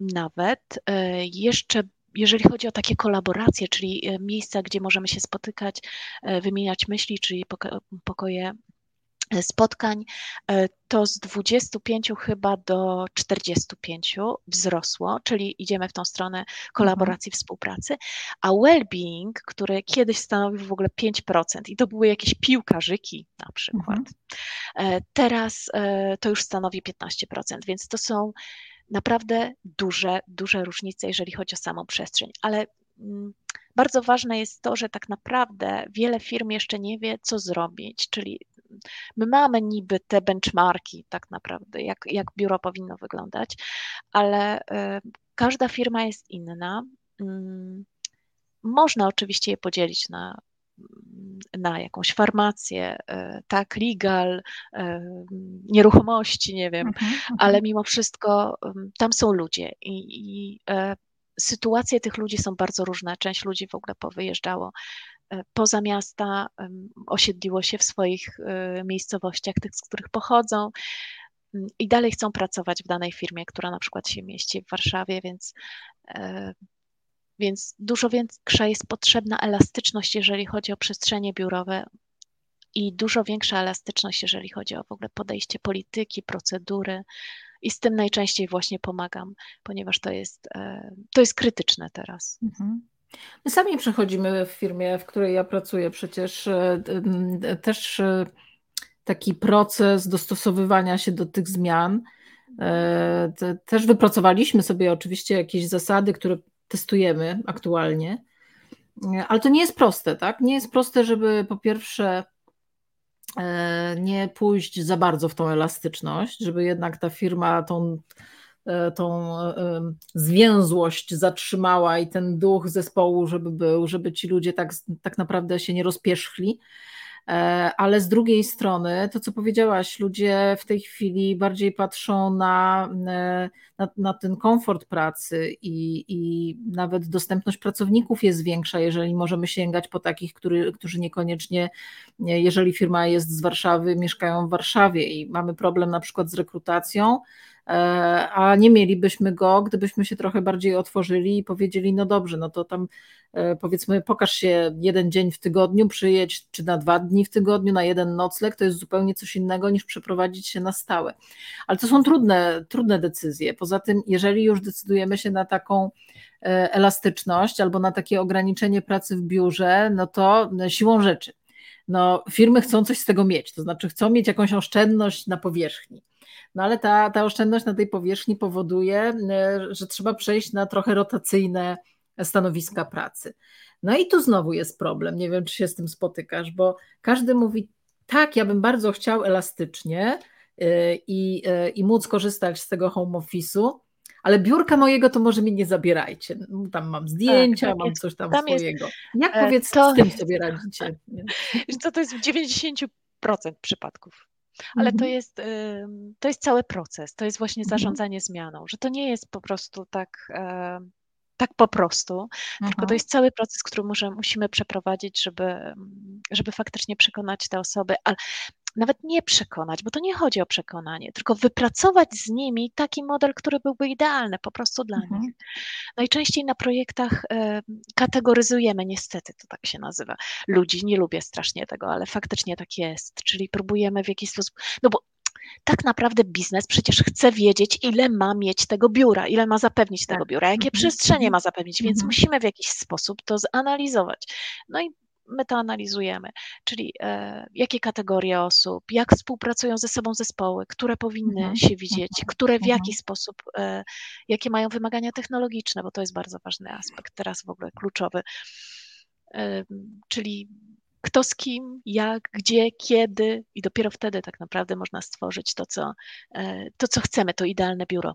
nawet e, jeszcze jeżeli chodzi o takie kolaboracje, czyli e, miejsca, gdzie możemy się spotykać, wymieniać myśli, czyli pokoje spotkań, e, to z 25 chyba do 45 wzrosło, czyli idziemy w tą stronę kolaboracji, mhm. współpracy, a well-being, który kiedyś stanowił w ogóle 5% i to były jakieś piłkarzyki na przykład, mhm. E, teraz e, to już stanowi 15%, więc to są naprawdę duże, duże różnice, jeżeli chodzi o samą przestrzeń, ale mm, bardzo ważne jest to, że tak naprawdę wiele firm jeszcze nie wie, co zrobić, czyli my mamy niby te benchmarki tak naprawdę, jak, jak biuro powinno wyglądać, ale y, każda firma jest inna. Mm, można oczywiście je podzielić na na jakąś farmację, y, tak, legal, y, nieruchomości, nie wiem, mhm, mhm. ale mimo wszystko tam są ludzie i, i sytuacje tych ludzi są bardzo różne. Część ludzi w ogóle powyjeżdżało poza miasta, osiedliło się w swoich e, miejscowościach, tych, z których pochodzą mm, i dalej chcą pracować w danej firmie, która na przykład się mieści w Warszawie, więc, e, więc dużo większa jest potrzebna elastyczność, jeżeli chodzi o przestrzenie biurowe i dużo większa elastyczność, jeżeli chodzi o w ogóle podejście polityki, procedury. I z tym najczęściej właśnie pomagam, ponieważ to jest, to jest krytyczne teraz. Mhm. My sami przechodzimy w firmie, w której ja pracuję, przecież e, też e, taki proces dostosowywania się do tych zmian. E, też wypracowaliśmy sobie oczywiście jakieś zasady, które testujemy aktualnie, ale to nie jest proste, tak? Nie jest proste, żeby po pierwsze nie pójść za bardzo w tą elastyczność, żeby jednak ta firma tą E, tą e, zwięzłość zatrzymała i ten duch zespołu, żeby był, żeby ci ludzie tak, tak naprawdę się nie rozpierzchli. E, ale z drugiej strony, to co powiedziałaś, ludzie w tej chwili bardziej patrzą na, na, na ten komfort pracy i, i, nawet dostępność pracowników jest większa, jeżeli możemy sięgać po takich, który, którzy niekoniecznie, jeżeli firma jest z Warszawy, mieszkają w Warszawie i mamy problem na przykład z rekrutacją, a nie mielibyśmy go, gdybyśmy się trochę bardziej otworzyli i powiedzieli, no dobrze, no to tam powiedzmy pokaż się jeden dzień w tygodniu, przyjedź czy na dwa dni w tygodniu, na jeden nocleg, to jest zupełnie coś innego niż przeprowadzić się na stałe. Ale to są trudne, trudne decyzje. Poza tym, jeżeli już decydujemy się na taką elastyczność albo na takie ograniczenie pracy w biurze, no to siłą rzeczy no, firmy chcą coś z tego mieć, to znaczy chcą mieć jakąś oszczędność na powierzchni. No ale ta, ta oszczędność na tej powierzchni powoduje, e, że trzeba przejść na trochę rotacyjne stanowiska pracy. No i tu znowu jest problem. Nie wiem, czy się z tym spotykasz, bo każdy mówi, tak, ja bym bardzo chciał elastycznie e, i, e, i móc korzystać z tego home office'u, ale biurka mojego to może mi nie zabierajcie. Tam mam zdjęcia, tak, tak mam coś tam, tam swojego. Jest, Jak powiedz, to... z tym sobie radzicie? Co to jest w 90% przypadków. Ale to, mhm. jest, to jest cały proces, to jest właśnie mhm. zarządzanie zmianą, że to nie jest po prostu tak, tak po prostu, Aha. tylko to jest cały proces, który musimy przeprowadzić, żeby, żeby faktycznie przekonać te osoby. Ale nawet nie przekonać, bo to nie chodzi o przekonanie, tylko wypracować z nimi taki model, który byłby idealny po prostu dla mhm. nich. Najczęściej na projektach y, kategoryzujemy, niestety to tak się nazywa, ludzi. Nie lubię strasznie tego, ale faktycznie tak jest. Czyli próbujemy w jakiś sposób, no bo tak naprawdę biznes przecież chce wiedzieć, ile ma mieć tego biura, ile ma zapewnić tego tak. biura, jakie mhm. przestrzenie ma zapewnić, więc mhm. musimy w jakiś sposób to zanalizować. No i my to analizujemy, czyli e, jakie kategorie osób, jak współpracują ze sobą zespoły, które powinny mhm. się widzieć, mhm. które w mhm. jaki sposób, e, jakie mają wymagania technologiczne, bo to jest bardzo ważny aspekt, teraz w ogóle kluczowy. E, czyli kto z kim, jak, gdzie, kiedy, i dopiero wtedy tak naprawdę można stworzyć to, co, to, co chcemy, to idealne biuro.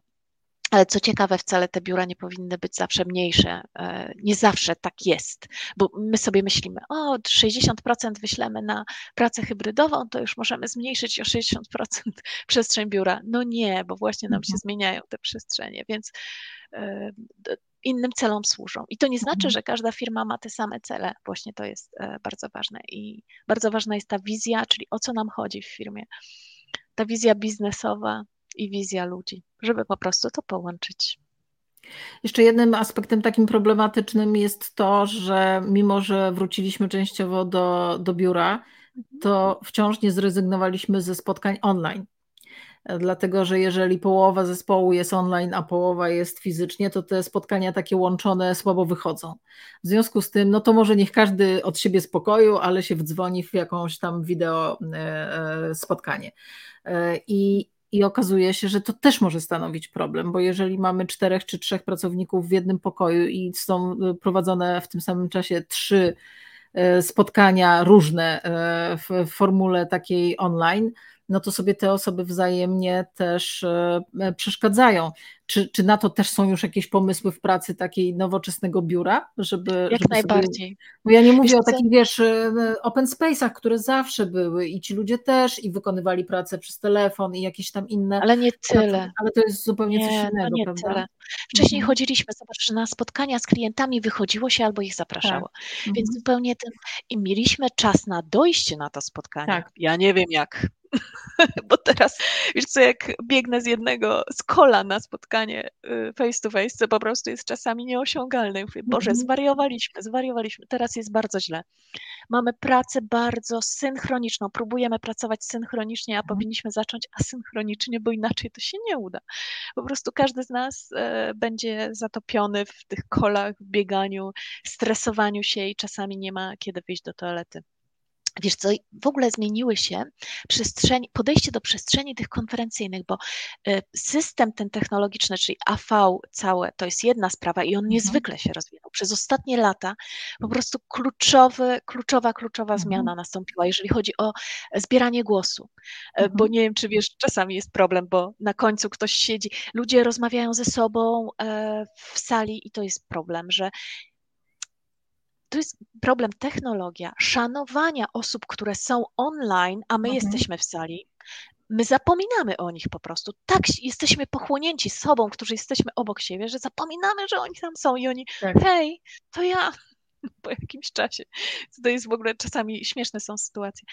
Ale co ciekawe, wcale te biura nie powinny być zawsze mniejsze. E, nie zawsze tak jest, bo my sobie myślimy, o, 60% wyślemy na pracę hybrydową, to już możemy zmniejszyć o 60% przestrzeń biura. No nie, bo właśnie nam się mhm. zmieniają te przestrzenie, więc e, innym celom służą. I to nie znaczy, mhm. że każda firma ma te same cele. Właśnie to jest e, bardzo ważne. I bardzo ważna jest ta wizja, czyli o co nam chodzi w firmie. Ta wizja biznesowa, i wizja ludzi, żeby po prostu to połączyć. Jeszcze jednym aspektem takim problematycznym jest to, że mimo, że wróciliśmy częściowo do, do biura, mhm. to wciąż nie zrezygnowaliśmy ze spotkań online. Dlatego, że jeżeli połowa zespołu jest online, a połowa jest fizycznie, to te spotkania takie łączone słabo wychodzą. W związku z tym, no to może niech każdy od siebie spokoju, ale się wdzwoni w jakąś tam wideo e, e, spotkanie. E, I i okazuje się, że to też może stanowić problem, bo jeżeli mamy czterech czy trzech pracowników w jednym pokoju i są y, prowadzone w tym samym czasie trzy y, spotkania różne y, w formule takiej online, no to sobie te osoby wzajemnie też przeszkadzają. Czy, czy na to też są już jakieś pomysły w pracy takiej nowoczesnego biura? Żeby, Jak żeby najbardziej. Sobie... Bo ja nie mówię wiesz, o takich, wiesz, e, open space'ach, które zawsze były i ci ludzie też i wykonywali pracę przez telefon i jakieś tam inne. Ale nie tyle. Ale to jest zupełnie nie, coś innego, nie prawda? Tyle. Wcześniej mhm. chodziliśmy, zobacz, że na spotkania z klientami wychodziło się albo ich zapraszało. Tak. Więc mhm. zupełnie ten, i mieliśmy czas na dojście na to spotkanie. Tak. Ja nie wiem jak, bo teraz, wiesz co, jak biegnę z jednego, z kola na spotkanie y, face to face, to po prostu jest czasami nieosiągalne. Mówię, Boże, mhm. zwariowaliśmy, zwariowaliśmy, teraz jest bardzo źle. Mamy pracę bardzo synchroniczną, próbujemy pracować synchronicznie, a mhm. powinniśmy zacząć asynchronicznie, bo inaczej to się nie uda. Po prostu każdy z nas e, będzie zatopiony w tych kolach, w bieganiu, stresowaniu się i czasami nie ma kiedy wyjść do toalety. Wiesz co, w ogóle zmieniły się przestrzeni, podejście do przestrzeni tych konferencyjnych, bo e, system ten technologiczny, czyli AV całe, to jest jedna sprawa i on mhm. niezwykle się rozwinął. Przez ostatnie lata po prostu kluczowy, kluczowa, kluczowa mhm. zmiana nastąpiła, jeżeli chodzi o zbieranie głosu. E, mhm. Bo nie wiem, czy wiesz, czasami jest problem, bo na końcu ktoś siedzi, ludzie rozmawiają ze sobą e, w sali i to jest problem, że to jest problem technologia, szanowania osób, które są online, a my mhm. jesteśmy w sali. My zapominamy o nich po prostu. Tak jesteśmy pochłonięci sobą, którzy jesteśmy obok siebie, że zapominamy, że oni tam są i oni, tak. hej, to ja, po jakimś czasie. To jest w ogóle czasami śmieszne są sytuacje.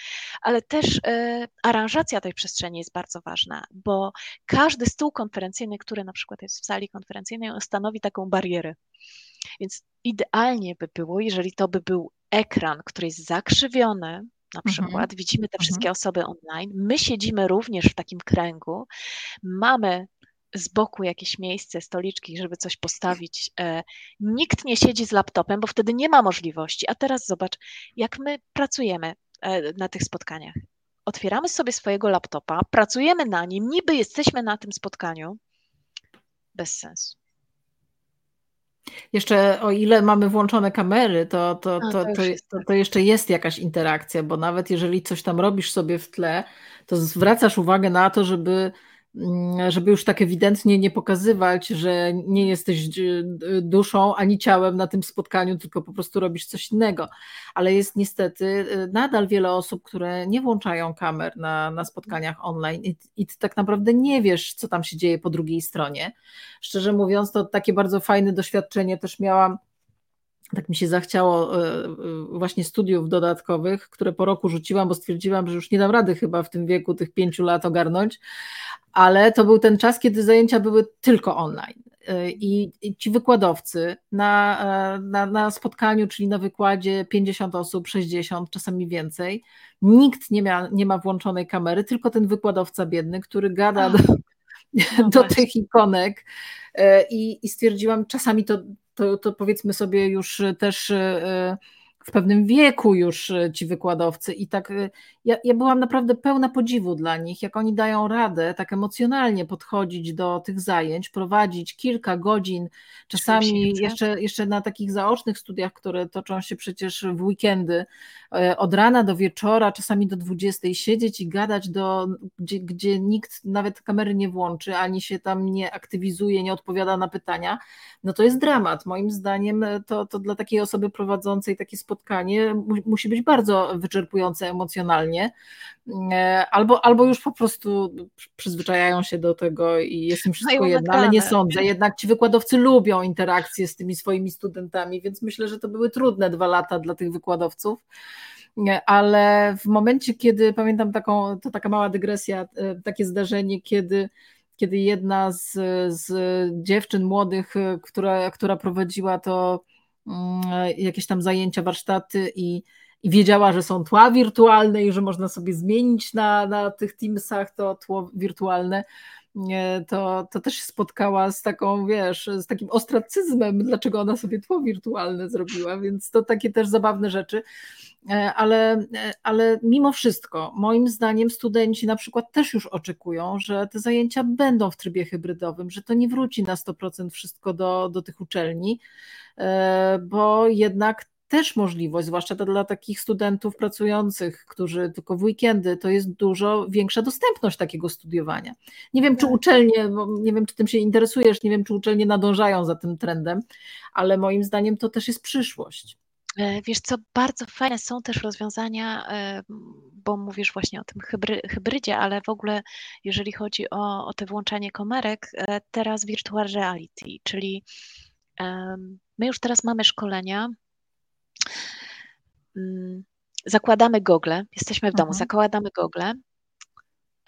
Ale też e, aranżacja tej przestrzeni jest bardzo ważna, bo każdy stół konferencyjny, który na przykład jest w sali konferencyjnej, on stanowi taką barierę. Więc idealnie by było, jeżeli to by był ekran, który jest zakrzywiony, na mhm. przykład, mhm. widzimy te wszystkie mhm. osoby online, my siedzimy również w takim kręgu, mamy z boku jakieś miejsce, stoliczki, żeby coś postawić. E, nikt nie siedzi z laptopem, bo wtedy nie ma możliwości. A teraz zobacz, jak my pracujemy e, na tych spotkaniach. Otwieramy sobie swojego laptopa, pracujemy na nim, niby jesteśmy na tym spotkaniu. Bez sensu. Jeszcze o ile mamy włączone kamery, to, to, to, to, to, to, jeszcze jest jakaś interakcja, bo nawet jeżeli coś tam robisz sobie w tle, to zwracasz uwagę na to, żeby żeby już tak ewidentnie nie pokazywać, że nie jesteś duszą ani ciałem na tym spotkaniu, tylko po prostu robisz coś innego. Ale jest niestety y, nadal wiele osób, które nie włączają kamer na, na spotkaniach online i, i ty tak naprawdę nie wiesz, co tam się dzieje po drugiej stronie. Szczerze mówiąc, to takie bardzo fajne doświadczenie też miałam tak mi się zachciało y, y, właśnie studiów dodatkowych, które po roku rzuciłam, bo stwierdziłam, że już nie dam rady chyba w tym wieku tych pięciu lat ogarnąć, ale to był ten czas, kiedy zajęcia były tylko online. Y, I, ci wykładowcy na, e, na, na, spotkaniu, czyli na wykładzie 50 osób, 60, czasami więcej, nikt nie, mia, nie ma włączonej kamery, tylko ten wykładowca biedny, który gada do, no do tych ikonek. E, I, I stwierdziłam, czasami to, to, to powiedzmy sobie już też e, w pewnym wieku już e, ci wykładowcy. I tak e, ja, ja byłam naprawdę pełna podziwu dla nich, jak oni dają radę tak emocjonalnie podchodzić do tych zajęć, prowadzić kilka godzin, czasami jeszcze, jeszcze na takich zaocznych studiach, które toczą się przecież w weekendy, e, od rana do wieczora, czasami do 20 siedzieć i gadać do, gdzie, gdzie nikt nawet kamery nie włączy, ani się tam nie aktywizuje, nie odpowiada na pytania, no to jest dramat. Moim zdaniem to, to dla takiej osoby prowadzącej takie spotkanie spotkanie musi być bardzo wyczerpujące emocjonalnie, e, albo, albo już po prostu przyzwyczajają się do tego i jest im wszystko no jedno, ale nie sądzę. Jednak ci wykładowcy lubią interakcje z tymi swoimi studentami, więc myślę, że to były trudne dwa lata dla tych wykładowców ale w momencie, kiedy pamiętam taką, to taka mała dygresja, e, takie zdarzenie, kiedy kiedy jedna z, z dziewczyn młodych, e, która, która prowadziła to jakieś tam zajęcia, warsztaty i, i wiedziała, że są tła wirtualne i że można sobie zmienić na, na tych Teamsach to tło wirtualne, to, to też się spotkała z taką, wiesz, z takim ostracyzmem, dlaczego ona sobie tło wirtualne zrobiła, więc to takie też zabawne rzeczy. E, ale, ale mimo wszystko, moim zdaniem, studenci na przykład też już oczekują, że te zajęcia będą w trybie hybrydowym, że to nie wróci na 100% wszystko do, do tych uczelni, e, bo jednak też możliwość, zwłaszcza to dla takich studentów pracujących, którzy tylko w weekendy, to jest dużo większa dostępność takiego studiowania. Nie wiem, czy tak. uczelnie, nie wiem, czy tym się interesujesz, nie wiem, czy uczelnie nadążają za tym trendem, ale moim zdaniem to też jest przyszłość. E, wiesz co, bardzo fajne są też rozwiązania, e, bo mówisz właśnie o tym hybry, hybrydzie, ale w ogóle jeżeli chodzi o, o te włączanie kamerek, e, teraz virtual reality, czyli my już teraz mamy szkolenia, zakładamy gogle, jesteśmy w domu, mhm. zakładamy gogle,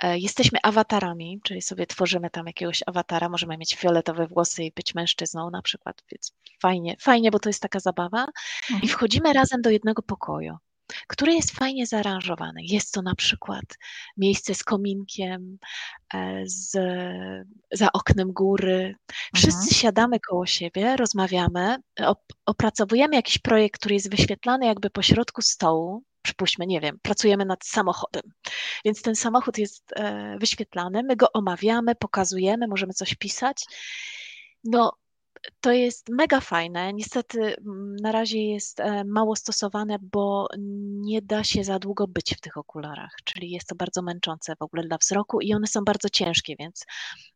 jesteśmy awatarami, czyli sobie tworzymy tam jakiegoś awatara, możemy mieć fioletowe włosy i być mężczyzną na przykład, więc fajnie, fajnie, bo to jest taka zabawa. Mhm. I wchodzimy razem do jednego pokoju, który jest fajnie zaaranżowany. Jest to na przykład miejsce z kominkiem, e, z, za oknem góry. Wszyscy mhm. siadamy koło siebie, rozmawiamy, op, opracowujemy jakiś projekt, który jest wyświetlany jakby po środku stołu. Przypuśćmy, nie wiem, pracujemy nad samochodem. Więc ten samochód jest e, wyświetlany, my go omawiamy, pokazujemy, możemy coś pisać. No, to jest mega fajne. Niestety mm, na razie jest e, mało stosowane, bo nie da się za długo być w tych okularach, czyli jest to bardzo męczące w ogóle dla wzroku i one są bardzo ciężkie, więc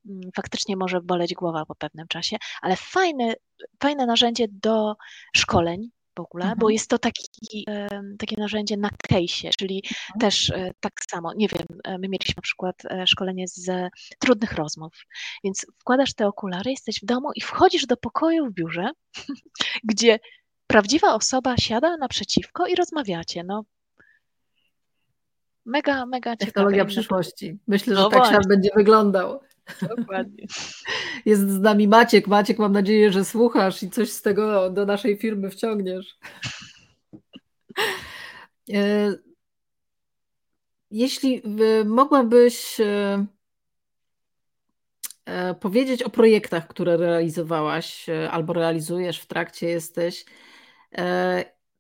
mm, faktycznie może boleć głowa po pewnym czasie, ale fajne, fajne narzędzie do szkoleń, w ogóle, mhm. bo jest to taki, takie narzędzie na case'ie, czyli mhm. też e, tak samo, nie wiem, e, my mieliśmy na przykład e, szkolenie z trudnych rozmów, więc wkładasz te okulary, jesteś w domu i wchodzisz do pokoju w biurze, gdzie prawdziwa osoba siada naprzeciwko i rozmawiacie. No, mega, mega Technologia przyszłości. Myślę, no że tak świat będzie wyglądał. Dokładnie. Jest z nami Maciek. Maciek, mam nadzieję, że słuchasz i coś z tego do naszej firmy wciągniesz. E, jeśli mogłabyś e, e, powiedzieć o projektach, które realizowałaś albo realizujesz, w trakcie jesteś,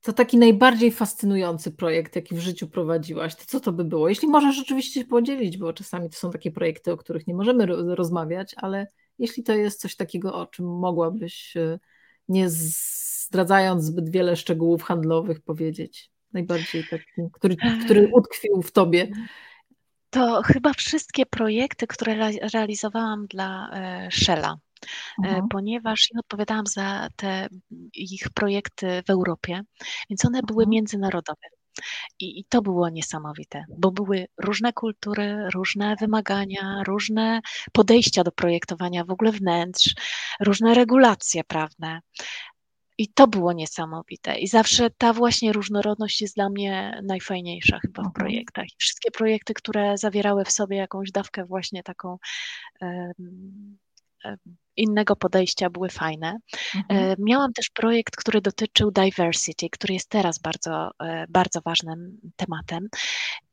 to taki najbardziej fascynujący projekt, jaki w życiu prowadziłaś, to co to by było? Jeśli możesz rzeczywiście się podzielić, bo czasami to są takie projekty, o których nie możemy rozmawiać, ale jeśli to jest coś takiego, o czym mogłabyś, e, nie zdradzając zbyt wiele szczegółów handlowych, powiedzieć, najbardziej taki, który, który utkwił w tobie. To chyba wszystkie projekty, które realizowałam dla e, Shella. E, mhm. ponieważ ja odpowiadałam za te ich projekty w Europie, więc one były mhm. międzynarodowe. I, I, to było niesamowite, bo były różne kultury, różne wymagania, różne podejścia do projektowania w ogóle wnętrz, różne regulacje prawne. I to było niesamowite. I zawsze ta właśnie różnorodność jest dla mnie najfajniejsza chyba w mhm. projektach. I wszystkie projekty, które zawierały w sobie jakąś dawkę właśnie taką um, innego podejścia były fajne. Mhm. E, miałam też projekt, który dotyczył diversity, który jest teraz bardzo, e, bardzo ważnym tematem.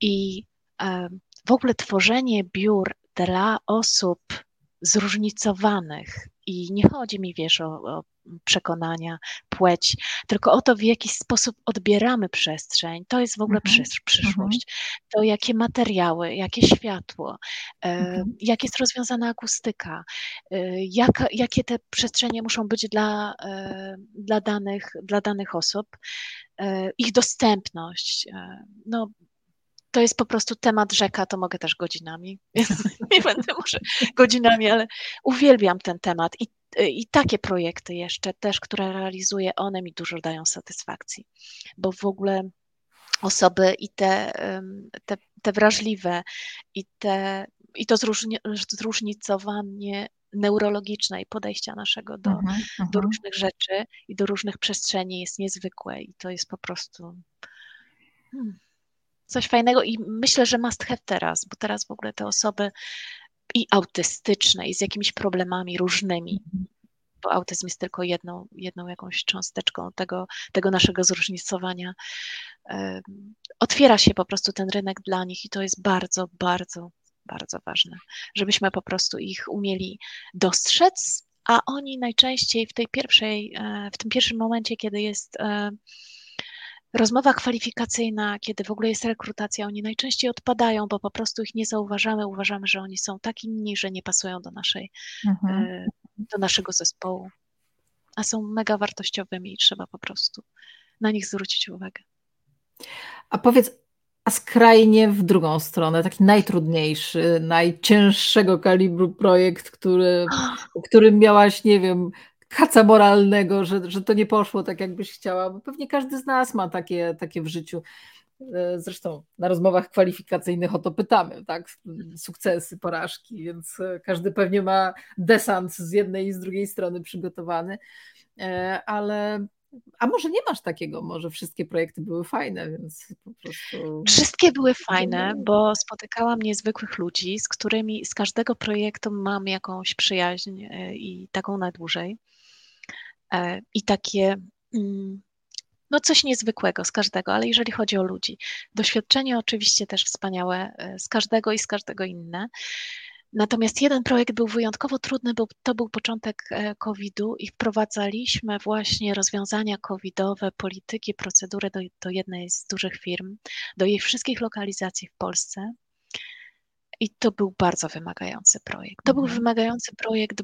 I e, w ogóle tworzenie biur dla osób zróżnicowanych. I nie chodzi mi, wiesz, o, o przekonania, płeć, tylko o to, w jaki sposób odbieramy przestrzeń. To jest w ogóle mhm. przysz, przyszłość. Mhm. To jakie materiały, jakie światło, e, mhm. jak jest rozwiązana akustyka, e, jak, jakie te przestrzenie muszą być dla, e, dla, danych, dla danych osób, ich dostępność. No, to jest po prostu temat rzeka, to mogę też godzinami. Nie będę może godzinami, ale uwielbiam ten temat i, i takie projekty jeszcze też, które realizuję, one mi dużo dają satysfakcji, bo w ogóle osoby i te, te, te wrażliwe i, te, i to zróżnicowanie neurologiczne i podejścia naszego do, -huh. do różnych rzeczy i do różnych przestrzeni jest niezwykłe i to jest po prostu... Hmm coś fajnego i myślę, że must have teraz, bo teraz w ogóle te osoby i autystyczne, i z jakimiś problemami różnymi, bo autyzm jest tylko jedną, jedną jakąś cząsteczką tego, tego naszego zróżnicowania. Otwiera się po prostu ten rynek dla nich i to jest bardzo, bardzo, bardzo ważne, żebyśmy po prostu ich umieli dostrzec, a oni najczęściej w tej pierwszej, e, w tym pierwszym momencie, kiedy jest e, rozmowa kwalifikacyjna, kiedy w ogóle jest rekrutacja, oni najczęściej odpadają, bo po prostu ich nie zauważamy. Uważamy, że oni są tak inni, że nie pasują do, naszej, mhm. E, do naszego zespołu. A są mega wartościowymi i trzeba po prostu na nich zwrócić uwagę. A powiedz, a skrajnie w drugą stronę, taki najtrudniejszy, najcięższego kalibru projekt, który, o którym miałaś, nie wiem, kaca moralnego, że, że to nie poszło tak, jakbyś chciała, bo pewnie każdy z nas ma takie, takie w życiu. E, zresztą na rozmowach kwalifikacyjnych o to pytamy, tak? Sukcesy, porażki, więc e, każdy pewnie ma desant z jednej i z drugiej strony przygotowany, e, ale a może nie masz takiego, może wszystkie projekty były fajne, więc po prostu. Wszystkie były fajne, bo spotykałam niezwykłych ludzi, z którymi z każdego projektu mam jakąś przyjaźń i taką na dłużej. E, i takie mm, no coś niezwykłego z każdego, ale jeżeli chodzi o ludzi. Doświadczenie oczywiście też wspaniałe e, z każdego i z każdego inne. Natomiast jeden projekt był wyjątkowo trudny, bo to był początek e, COVID-u i wprowadzaliśmy właśnie rozwiązania covidowe, polityki, procedury do, do jednej z dużych firm, do jej wszystkich lokalizacji w Polsce. I to był bardzo wymagający projekt. To mhm. był wymagający projekt,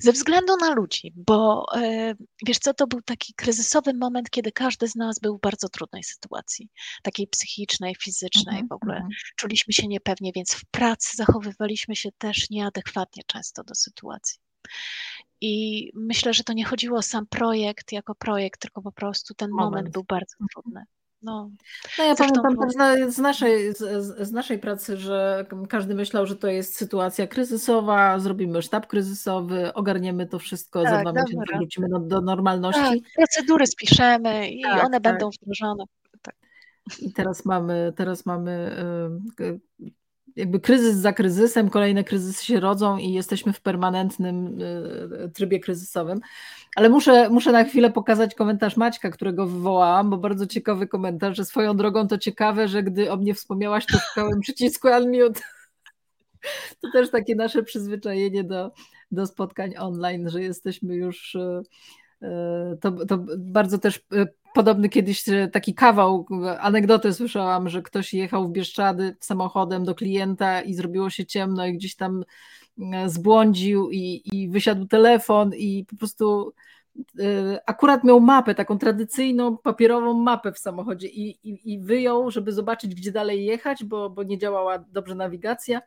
ze względu na ludzi, bo e, wiesz co, to był taki kryzysowy moment, kiedy każdy z nas był w bardzo trudnej sytuacji, takiej psychicznej, fizycznej mm -hmm. w ogóle. Mhm. Czuliśmy się niepewnie, więc w pracy zachowywaliśmy się też nieadekwatnie często do sytuacji. I myślę, że to nie chodziło o sam projekt jako projekt, tylko po prostu ten moment był bardzo trudny. No, no ja Zresztą pamiętam też z, naszej, z, z, naszej pracy, że każdy myślał, że to jest sytuacja kryzysowa, zrobimy sztab kryzysowy, ogarniemy to wszystko, tak, za dwa miesiące wrócimy do, do normalności. Tak, procedury spiszemy i tak, one tak. będą wdrożone. I teraz mamy, teraz mamy jakby kryzys za kryzysem, kolejne kryzysy się rodzą i jesteśmy w permanentnym trybie kryzysowym. Ale muszę, muszę na chwilę pokazać komentarz Maćka, którego wywołałam, bo bardzo ciekawy komentarz, że swoją drogą to ciekawe, że gdy o mnie wspomniałaś, to szukałem przycisku unmute. To też takie nasze przyzwyczajenie do, do spotkań online, że jesteśmy już. E, e, to, to bardzo też e, podobny kiedyś taki kawał, anegdotę słyszałam, że ktoś jechał w Bieszczady samochodem do klienta i zrobiło się ciemno i gdzieś tam zbłądził i, i wysiadł telefon i po prostu e, akurat miał mapę, taką tradycyjną papierową mapę w samochodzie i, i, i wyjął, żeby zobaczyć, gdzie dalej jechać, bo, bo nie działała dobrze nawigacja.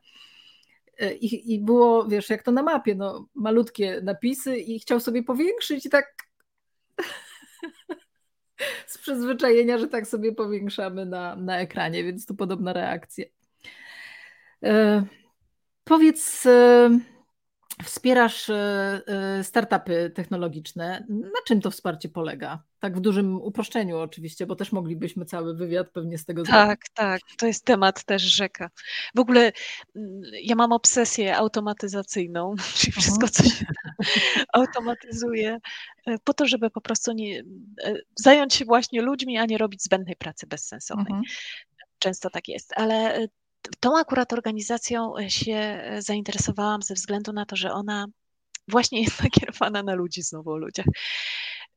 E, I, I było, wiesz, jak to na mapie, no, malutkie napisy i chciał sobie powiększyć i tak z przyzwyczajenia, że tak sobie powiększamy na, na ekranie, więc tu podobna reakcja. E, Powiedz, e, wspierasz e, e, startupy technologiczne. Na czym to wsparcie polega? Tak w dużym uproszczeniu oczywiście, bo też moglibyśmy cały wywiad pewnie z tego tak, zrobić. Tak, tak, to jest temat też rzeka. W ogóle ja mam obsesję automatyzacyjną, czyli mhm. wszystko, co się automatyzuje, po to, żeby po prostu nie, zająć się właśnie ludźmi, a nie robić zbędnej pracy bezsensownej. Mhm. Często tak jest, ale tą akurat organizacją e, się e, zainteresowałam ze względu na to, że ona właśnie jest nakierowana na ludzi, znowu o ludziach.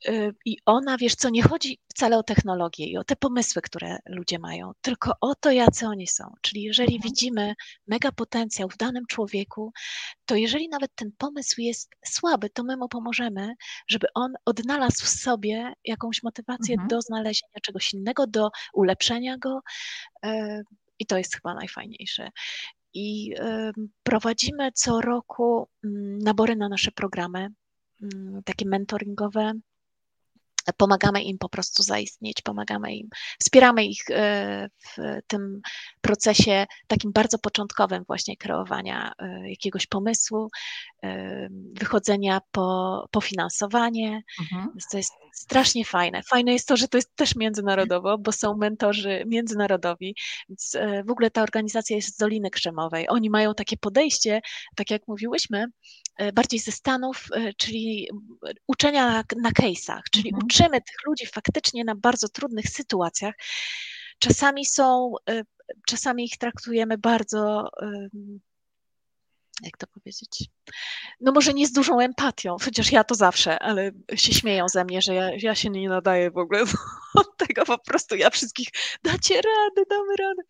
E, I ona, wiesz co, nie chodzi wcale o technologię i o te pomysły, które ludzie mają, tylko o to, jacy oni są. Czyli jeżeli mhm. widzimy mega potencjał w danym człowieku, to jeżeli nawet ten pomysł jest słaby, to my mu pomożemy, żeby on odnalazł w sobie jakąś motywację mhm. do znalezienia czegoś innego, do ulepszenia go i to jest chyba najfajniejsze. I prowadzimy co roku mm, nabory na nasze programy, mm, takie mentoringowe, pomagamy im po prostu zaistnieć, pomagamy im, wspieramy ich e, w tym procesie takim bardzo początkowym właśnie kreowania e, jakiegoś pomysłu, wychodzenia po, po finansowanie. Mhm. To jest strasznie fajne. Fajne jest to, że to jest też międzynarodowo, bo są mentorzy międzynarodowi, więc w ogóle ta organizacja jest z Doliny Krzemowej. Oni mają takie podejście, tak jak mówiłyśmy, bardziej ze Stanów, czyli uczenia na, na case'ach, czyli mhm uczymy tych ludzi faktycznie na bardzo trudnych sytuacjach. Czasami są, czasami ich traktujemy bardzo, jak to powiedzieć? No może nie z dużą empatią, chociaż ja to zawsze, ale się śmieją ze mnie, że ja, ja się nie nadaję w ogóle od tego po prostu ja wszystkich dacie radę, damy radę.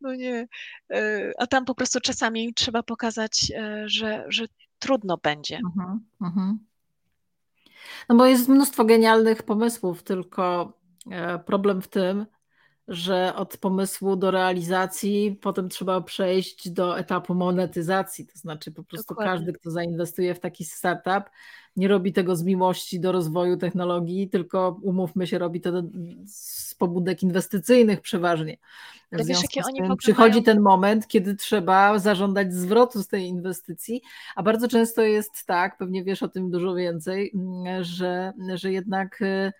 No nie. Y, a tam po prostu czasami trzeba pokazać, y, że, że trudno będzie. Uh -huh. No bo jest mnóstwo genialnych pomysłów, tylko e, problem w tym, że od pomysłu do realizacji potem trzeba przejść do etapu monetyzacji. To znaczy po prostu Dokładnie. każdy, kto zainwestuje w taki startup, nie robi tego z miłości do rozwoju technologii, tylko umówmy się, robi to z pobudek inwestycyjnych przeważnie. W Ale wiesz, jakie oni tym przychodzi ten moment, kiedy trzeba zażądać zwrotu z tej inwestycji, a bardzo często jest tak, pewnie wiesz o tym dużo więcej, że, że jednak y,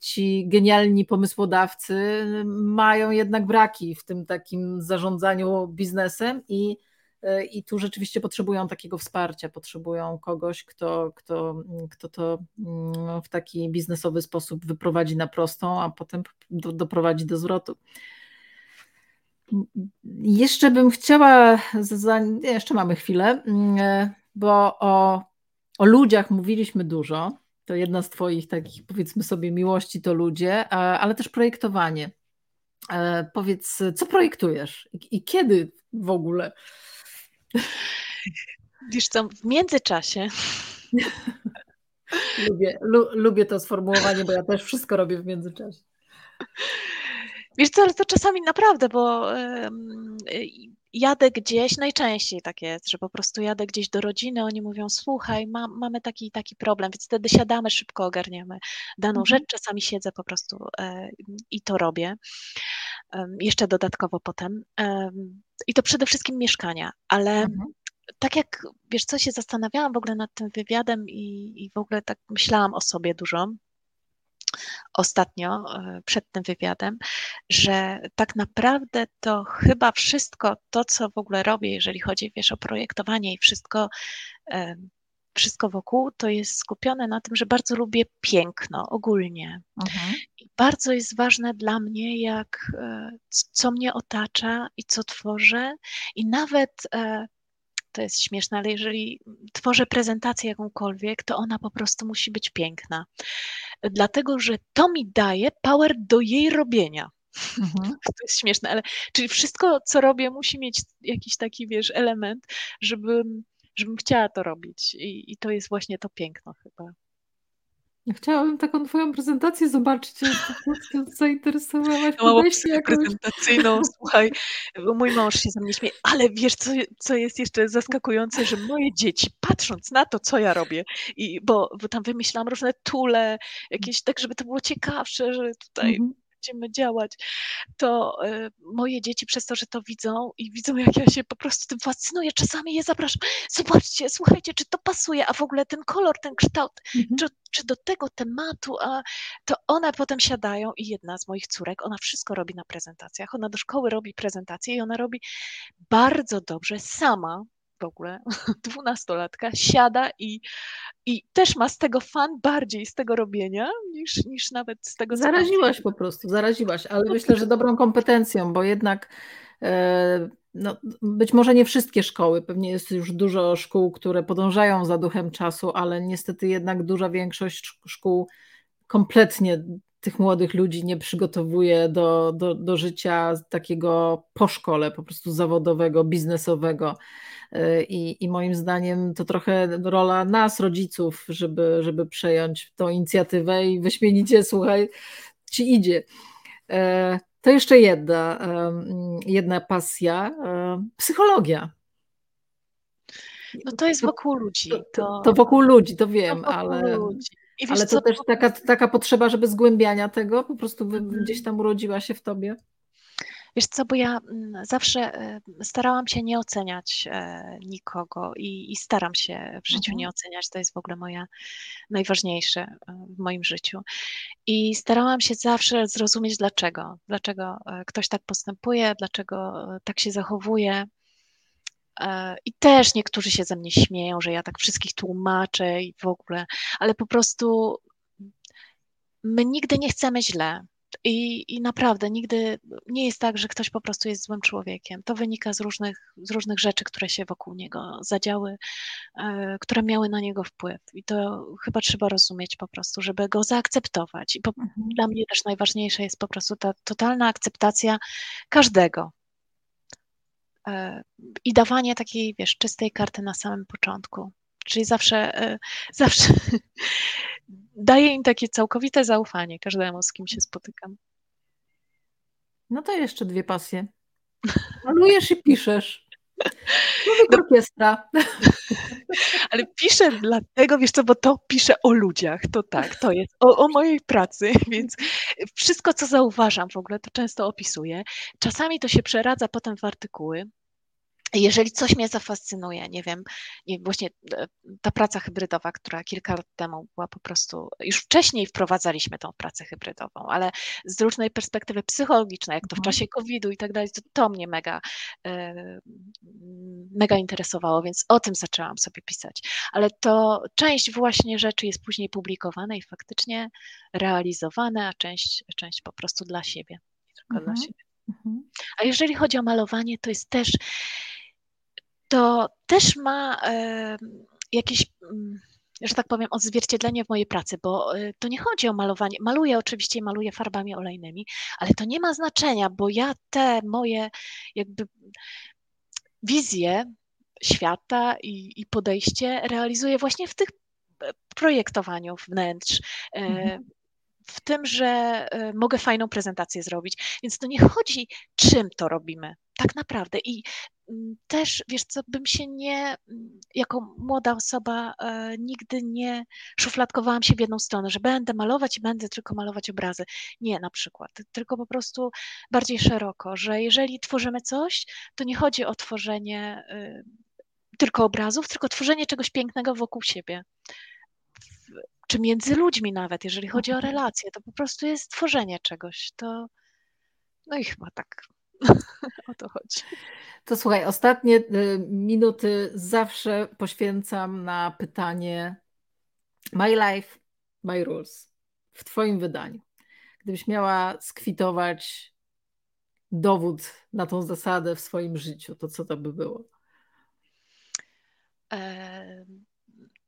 ci genialni pomysłodawcy mają jednak braki w tym takim zarządzaniu biznesem i E, i tu rzeczywiście potrzebują takiego wsparcia, potrzebują kogoś, kto, kto, kto to mm, w taki biznesowy sposób wyprowadzi na prostą, a potem do, doprowadzi do zwrotu. Jeszcze bym chciała, jeszcze mamy chwilę, e, bo o, o ludziach mówiliśmy dużo. To jedna z Twoich takich, powiedzmy sobie, miłości to ludzie, ale też projektowanie. E, powiedz, co projektujesz i, i kiedy w ogóle? Wiesz co, w międzyczasie. lubię, lu, lubię to sformułowanie, bo ja też wszystko robię w międzyczasie. Wiesz co, ale to czasami naprawdę, bo jadę gdzieś, najczęściej tak jest, że po prostu jadę gdzieś do rodziny, oni mówią, słuchaj, ma, mamy taki taki problem, więc wtedy siadamy, szybko ogarniamy daną mhm. rzecz, czasami siedzę po prostu e, i to robię, jeszcze dodatkowo potem. I to przede wszystkim mieszkania, ale mhm. tak jak, wiesz co, się zastanawiałam w ogóle nad tym wywiadem i, i w ogóle tak myślałam o sobie dużo, ostatnio e, przed tym wywiadem, że tak naprawdę to chyba wszystko to, co w ogóle robię, jeżeli chodzi wiesz, o projektowanie i wszystko, e, wszystko wokół, to jest skupione na tym, że bardzo lubię piękno ogólnie. Mhm. I bardzo jest ważne dla mnie, jak e, co mnie otacza i co tworzę, i nawet to jest śmieszne, ale jeżeli tworzę prezentację jakąkolwiek, to ona po prostu musi być piękna. Dlatego, że to mi daje power do jej robienia. Mhm. To jest śmieszne, ale czyli wszystko, co robię, musi mieć jakiś taki, wiesz, element, żebym, żebym chciała to robić. I, i to jest właśnie to piękno chyba. Chciałabym taką twoją prezentację zobaczyć, ja zainteresowałaś. Małą prezentacyjną, słuchaj, mój mąż się ze mnie śmieje, ale wiesz, co, co jest jeszcze zaskakujące, że moje dzieci, patrząc na to, co ja robię, i bo, bo tam wymyślałam różne tule, jakieś tak, żeby to było ciekawsze, że tutaj mhm będziemy działać, to y, moje dzieci przez to, że to widzą i widzą, jak ja się po prostu tym fascynuję, czasami je zapraszam, zobaczcie, słuchajcie, czy to pasuje, a w ogóle ten kolor, ten kształt, mhm. czy, czy do tego tematu, a to one potem siadają i jedna z moich córek, ona wszystko robi na prezentacjach, ona do szkoły robi prezentacje i ona robi bardzo dobrze sama, w ogóle, dwunastolatka, siada i, i też ma z tego fan bardziej z tego robienia niż, niż nawet z tego, Zaraziłaś po prostu, zaraziłaś, ale myślę, że dobrą kompetencją, bo jednak e, no, być może nie wszystkie szkoły, pewnie jest już dużo szkół, które podążają za duchem czasu, ale niestety jednak duża większość szkół kompletnie tych młodych ludzi nie przygotowuje do, do, do życia takiego po szkole, po prostu zawodowego, biznesowego. Y, I, I moim zdaniem to trochę rola nas, rodziców, żeby, żeby przejąć tą inicjatywę i wyśmienicie, słuchaj, ci idzie. E, to jeszcze jedna, jedna pasja, psychologia. No to jest wokół ludzi. To, to wokół ludzi, to wiem, to ale. Ludzi. Ale to też taka, taka potrzeba, żeby zgłębiania tego po prostu mhm. gdzieś tam urodziła się w tobie. Wiesz co, bo ja mm, zawsze e, starałam się nie oceniać e, nikogo i, i staram się w życiu mhm. nie oceniać. To jest w ogóle moja najważniejsze e, w moim życiu. I starałam się zawsze zrozumieć dlaczego. Dlaczego ktoś tak postępuje, dlaczego tak się zachowuje. I też niektórzy się ze mnie śmieją, że ja tak wszystkich tłumaczę i w ogóle, ale po prostu my nigdy nie chcemy źle. I, I naprawdę nigdy nie jest tak, że ktoś po prostu jest złym człowiekiem. To wynika z różnych, z różnych rzeczy, które się wokół niego zadziały, e, które miały na niego wpływ. I to chyba trzeba rozumieć po prostu, żeby go zaakceptować. I po, mhm. dla mnie też najważniejsza jest po prostu ta totalna akceptacja każdego. E, I dawanie takiej, wiesz, czystej karty na samym początku. Czyli zawsze, e, zawsze daję im takie całkowite zaufanie każdemu, z kim się spotykam. No to jeszcze dwie pasje. Malujesz i piszesz. No, orkiestra. Ale piszę dlatego, wiesz co, bo to piszę o ludziach, to tak, to jest o, o, mojej pracy, więc wszystko, co zauważam w ogóle, to często opisuję. Czasami to się przeradza potem w artykuły, jeżeli coś mnie zafascynuje, nie wiem, właśnie e, ta praca hybrydowa, która kilka lat temu była po prostu, już wcześniej wprowadzaliśmy tą pracę hybrydową, ale z różnej perspektywy psychologicznej, jak to w mhm. czasie COVID-u i tak dalej, to, to mnie mega, e, mega interesowało, więc o tym zaczęłam sobie pisać. Ale to część właśnie rzeczy jest później publikowana i faktycznie realizowane, a część, część po prostu dla siebie, tylko mhm. dla siebie. Mhm. A jeżeli chodzi o malowanie, to jest też to też ma jakieś mm, że tak powiem, odzwierciedlenie w mojej pracy, bo e, to nie chodzi o malowanie. Maluję oczywiście, maluję farbami olejnymi, ale to nie ma znaczenia, bo ja te moje jakby wizje świata i, i podejście realizuję właśnie w tych e, projektowaniu wnętrz, e, mhm w tym, że mogę fajną prezentację zrobić. Więc to nie chodzi, czym to robimy, tak naprawdę. I też, wiesz co, bym się nie, mm, jako młoda osoba, e, nigdy nie szufladkowałam się w jedną stronę, że będę malować i będę tylko malować obrazy. Nie, na przykład, tylko po prostu bardziej szeroko, że jeżeli tworzymy coś, to nie chodzi o tworzenie y, tylko obrazów, tylko tworzenie czegoś pięknego wokół siebie. Czy między ludźmi nawet, jeżeli chodzi o mhm. relacje, to po prostu jest tworzenie czegoś. To no i chyba tak o to chodzi. To słuchaj, ostatnie y, minuty zawsze poświęcam na pytanie My life, my rules. W Twoim wydaniu. Gdybyś miała skwitować dowód na tą zasadę w swoim życiu, to co to by było?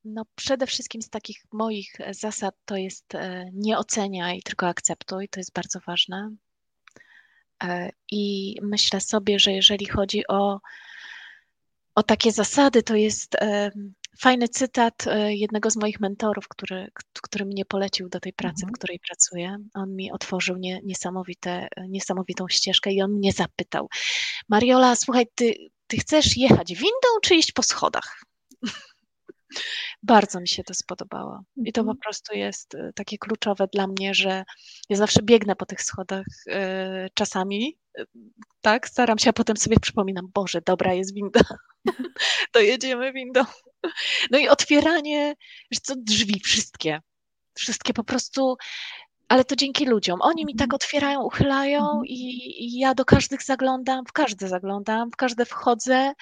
No, przede wszystkim z takich moich zasad to jest e, nie oceniaj, tylko akceptuj. To jest bardzo ważne. E, I myślę sobie, że jeżeli chodzi o, o takie zasady, to jest fajny cytat e, jednego z moich mentorów, który, który mnie polecił do tej pracy, mhm. w której pracuję. On mi otworzył nie, niesamowite, niesamowitą ścieżkę i on mnie zapytał: Mariola, słuchaj, ty, ty chcesz jechać windą czy iść po schodach? Bardzo mi się to spodobało. I to po mhm. prostu jest y, takie kluczowe dla mnie, że ja zawsze biegnę po tych schodach y, czasami, y, tak, staram się, a potem sobie przypominam, Boże, dobra jest winda, to jedziemy windą. No i otwieranie, wiesz co, drzwi wszystkie, wszystkie po prostu ale to dzięki ludziom. Oni mi tak mhm. otwierają, uchylają mhm. i, ja do każdych zaglądam, w każde zaglądam, w każde wchodzę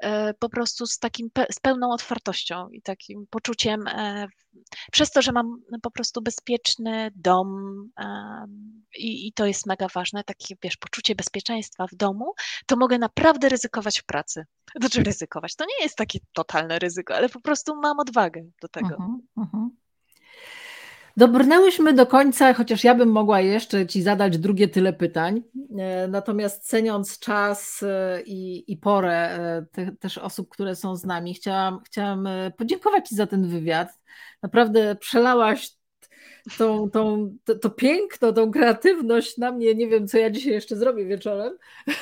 e, po prostu z takim, z pełną otwartością i takim poczuciem, e, przez to, że mam po prostu bezpieczny dom i, i to jest mega ważne, takie wiesz, poczucie bezpieczeństwa w domu, to mogę naprawdę ryzykować w pracy. Znaczy ryzykować, to nie jest takie totalne ryzyko, ale po prostu mam odwagę do tego. Uh -huh, uh -huh. Dobrnęłyśmy do końca, chociaż ja bym mogła jeszcze Ci zadać drugie tyle pytań. E, natomiast ceniąc czas e, i, i porę e, te, też osób, które są z nami, chciałam, chciałam podziękować Ci za ten wywiad. Naprawdę przelałaś tą, tą, to, to piękno, tą kreatywność na mnie. Nie wiem, co ja dzisiaj jeszcze zrobię wieczorem.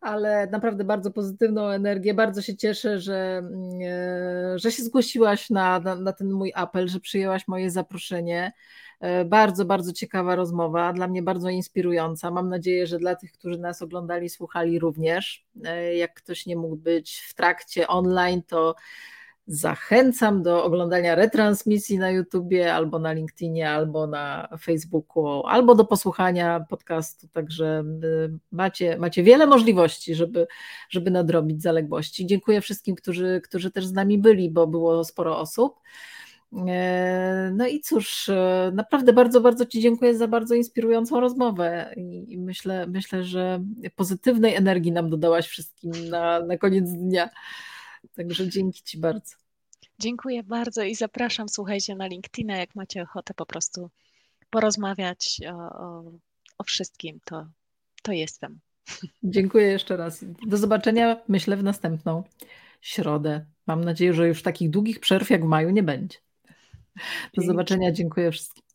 ale naprawdę bardzo pozytywną energię. Bardzo się cieszę, że, e, że się zgłosiłaś na, na, na ten mój apel, że przyjęłaś moje zaproszenie. E, bardzo, bardzo ciekawa rozmowa, dla mnie bardzo inspirująca. Mam nadzieję, że dla tych, którzy nas oglądali, słuchali również. E, jak ktoś nie mógł być w trakcie online, to Zachęcam do oglądania retransmisji na YouTubie, albo na LinkedInie, albo na Facebooku, albo do posłuchania podcastu. Także y, macie, macie wiele możliwości, żeby, żeby nadrobić zaległości. Dziękuję wszystkim, którzy, którzy też z nami byli, bo było sporo osób. E, no i cóż, e, naprawdę bardzo, bardzo Ci dziękuję za bardzo inspirującą rozmowę i myślę, myślę że pozytywnej energii nam dodałaś wszystkim na, na koniec dnia. Także dzięki Ci bardzo. Dziękuję bardzo i zapraszam, słuchajcie na LinkedIna, jak macie ochotę po prostu porozmawiać o, o, o wszystkim, to, to jestem. Dziękuję jeszcze raz. Do zobaczenia, myślę, w następną środę. Mam nadzieję, że już takich długich przerw jak w maju nie będzie. Do Dzięki. zobaczenia, dziękuję wszystkim.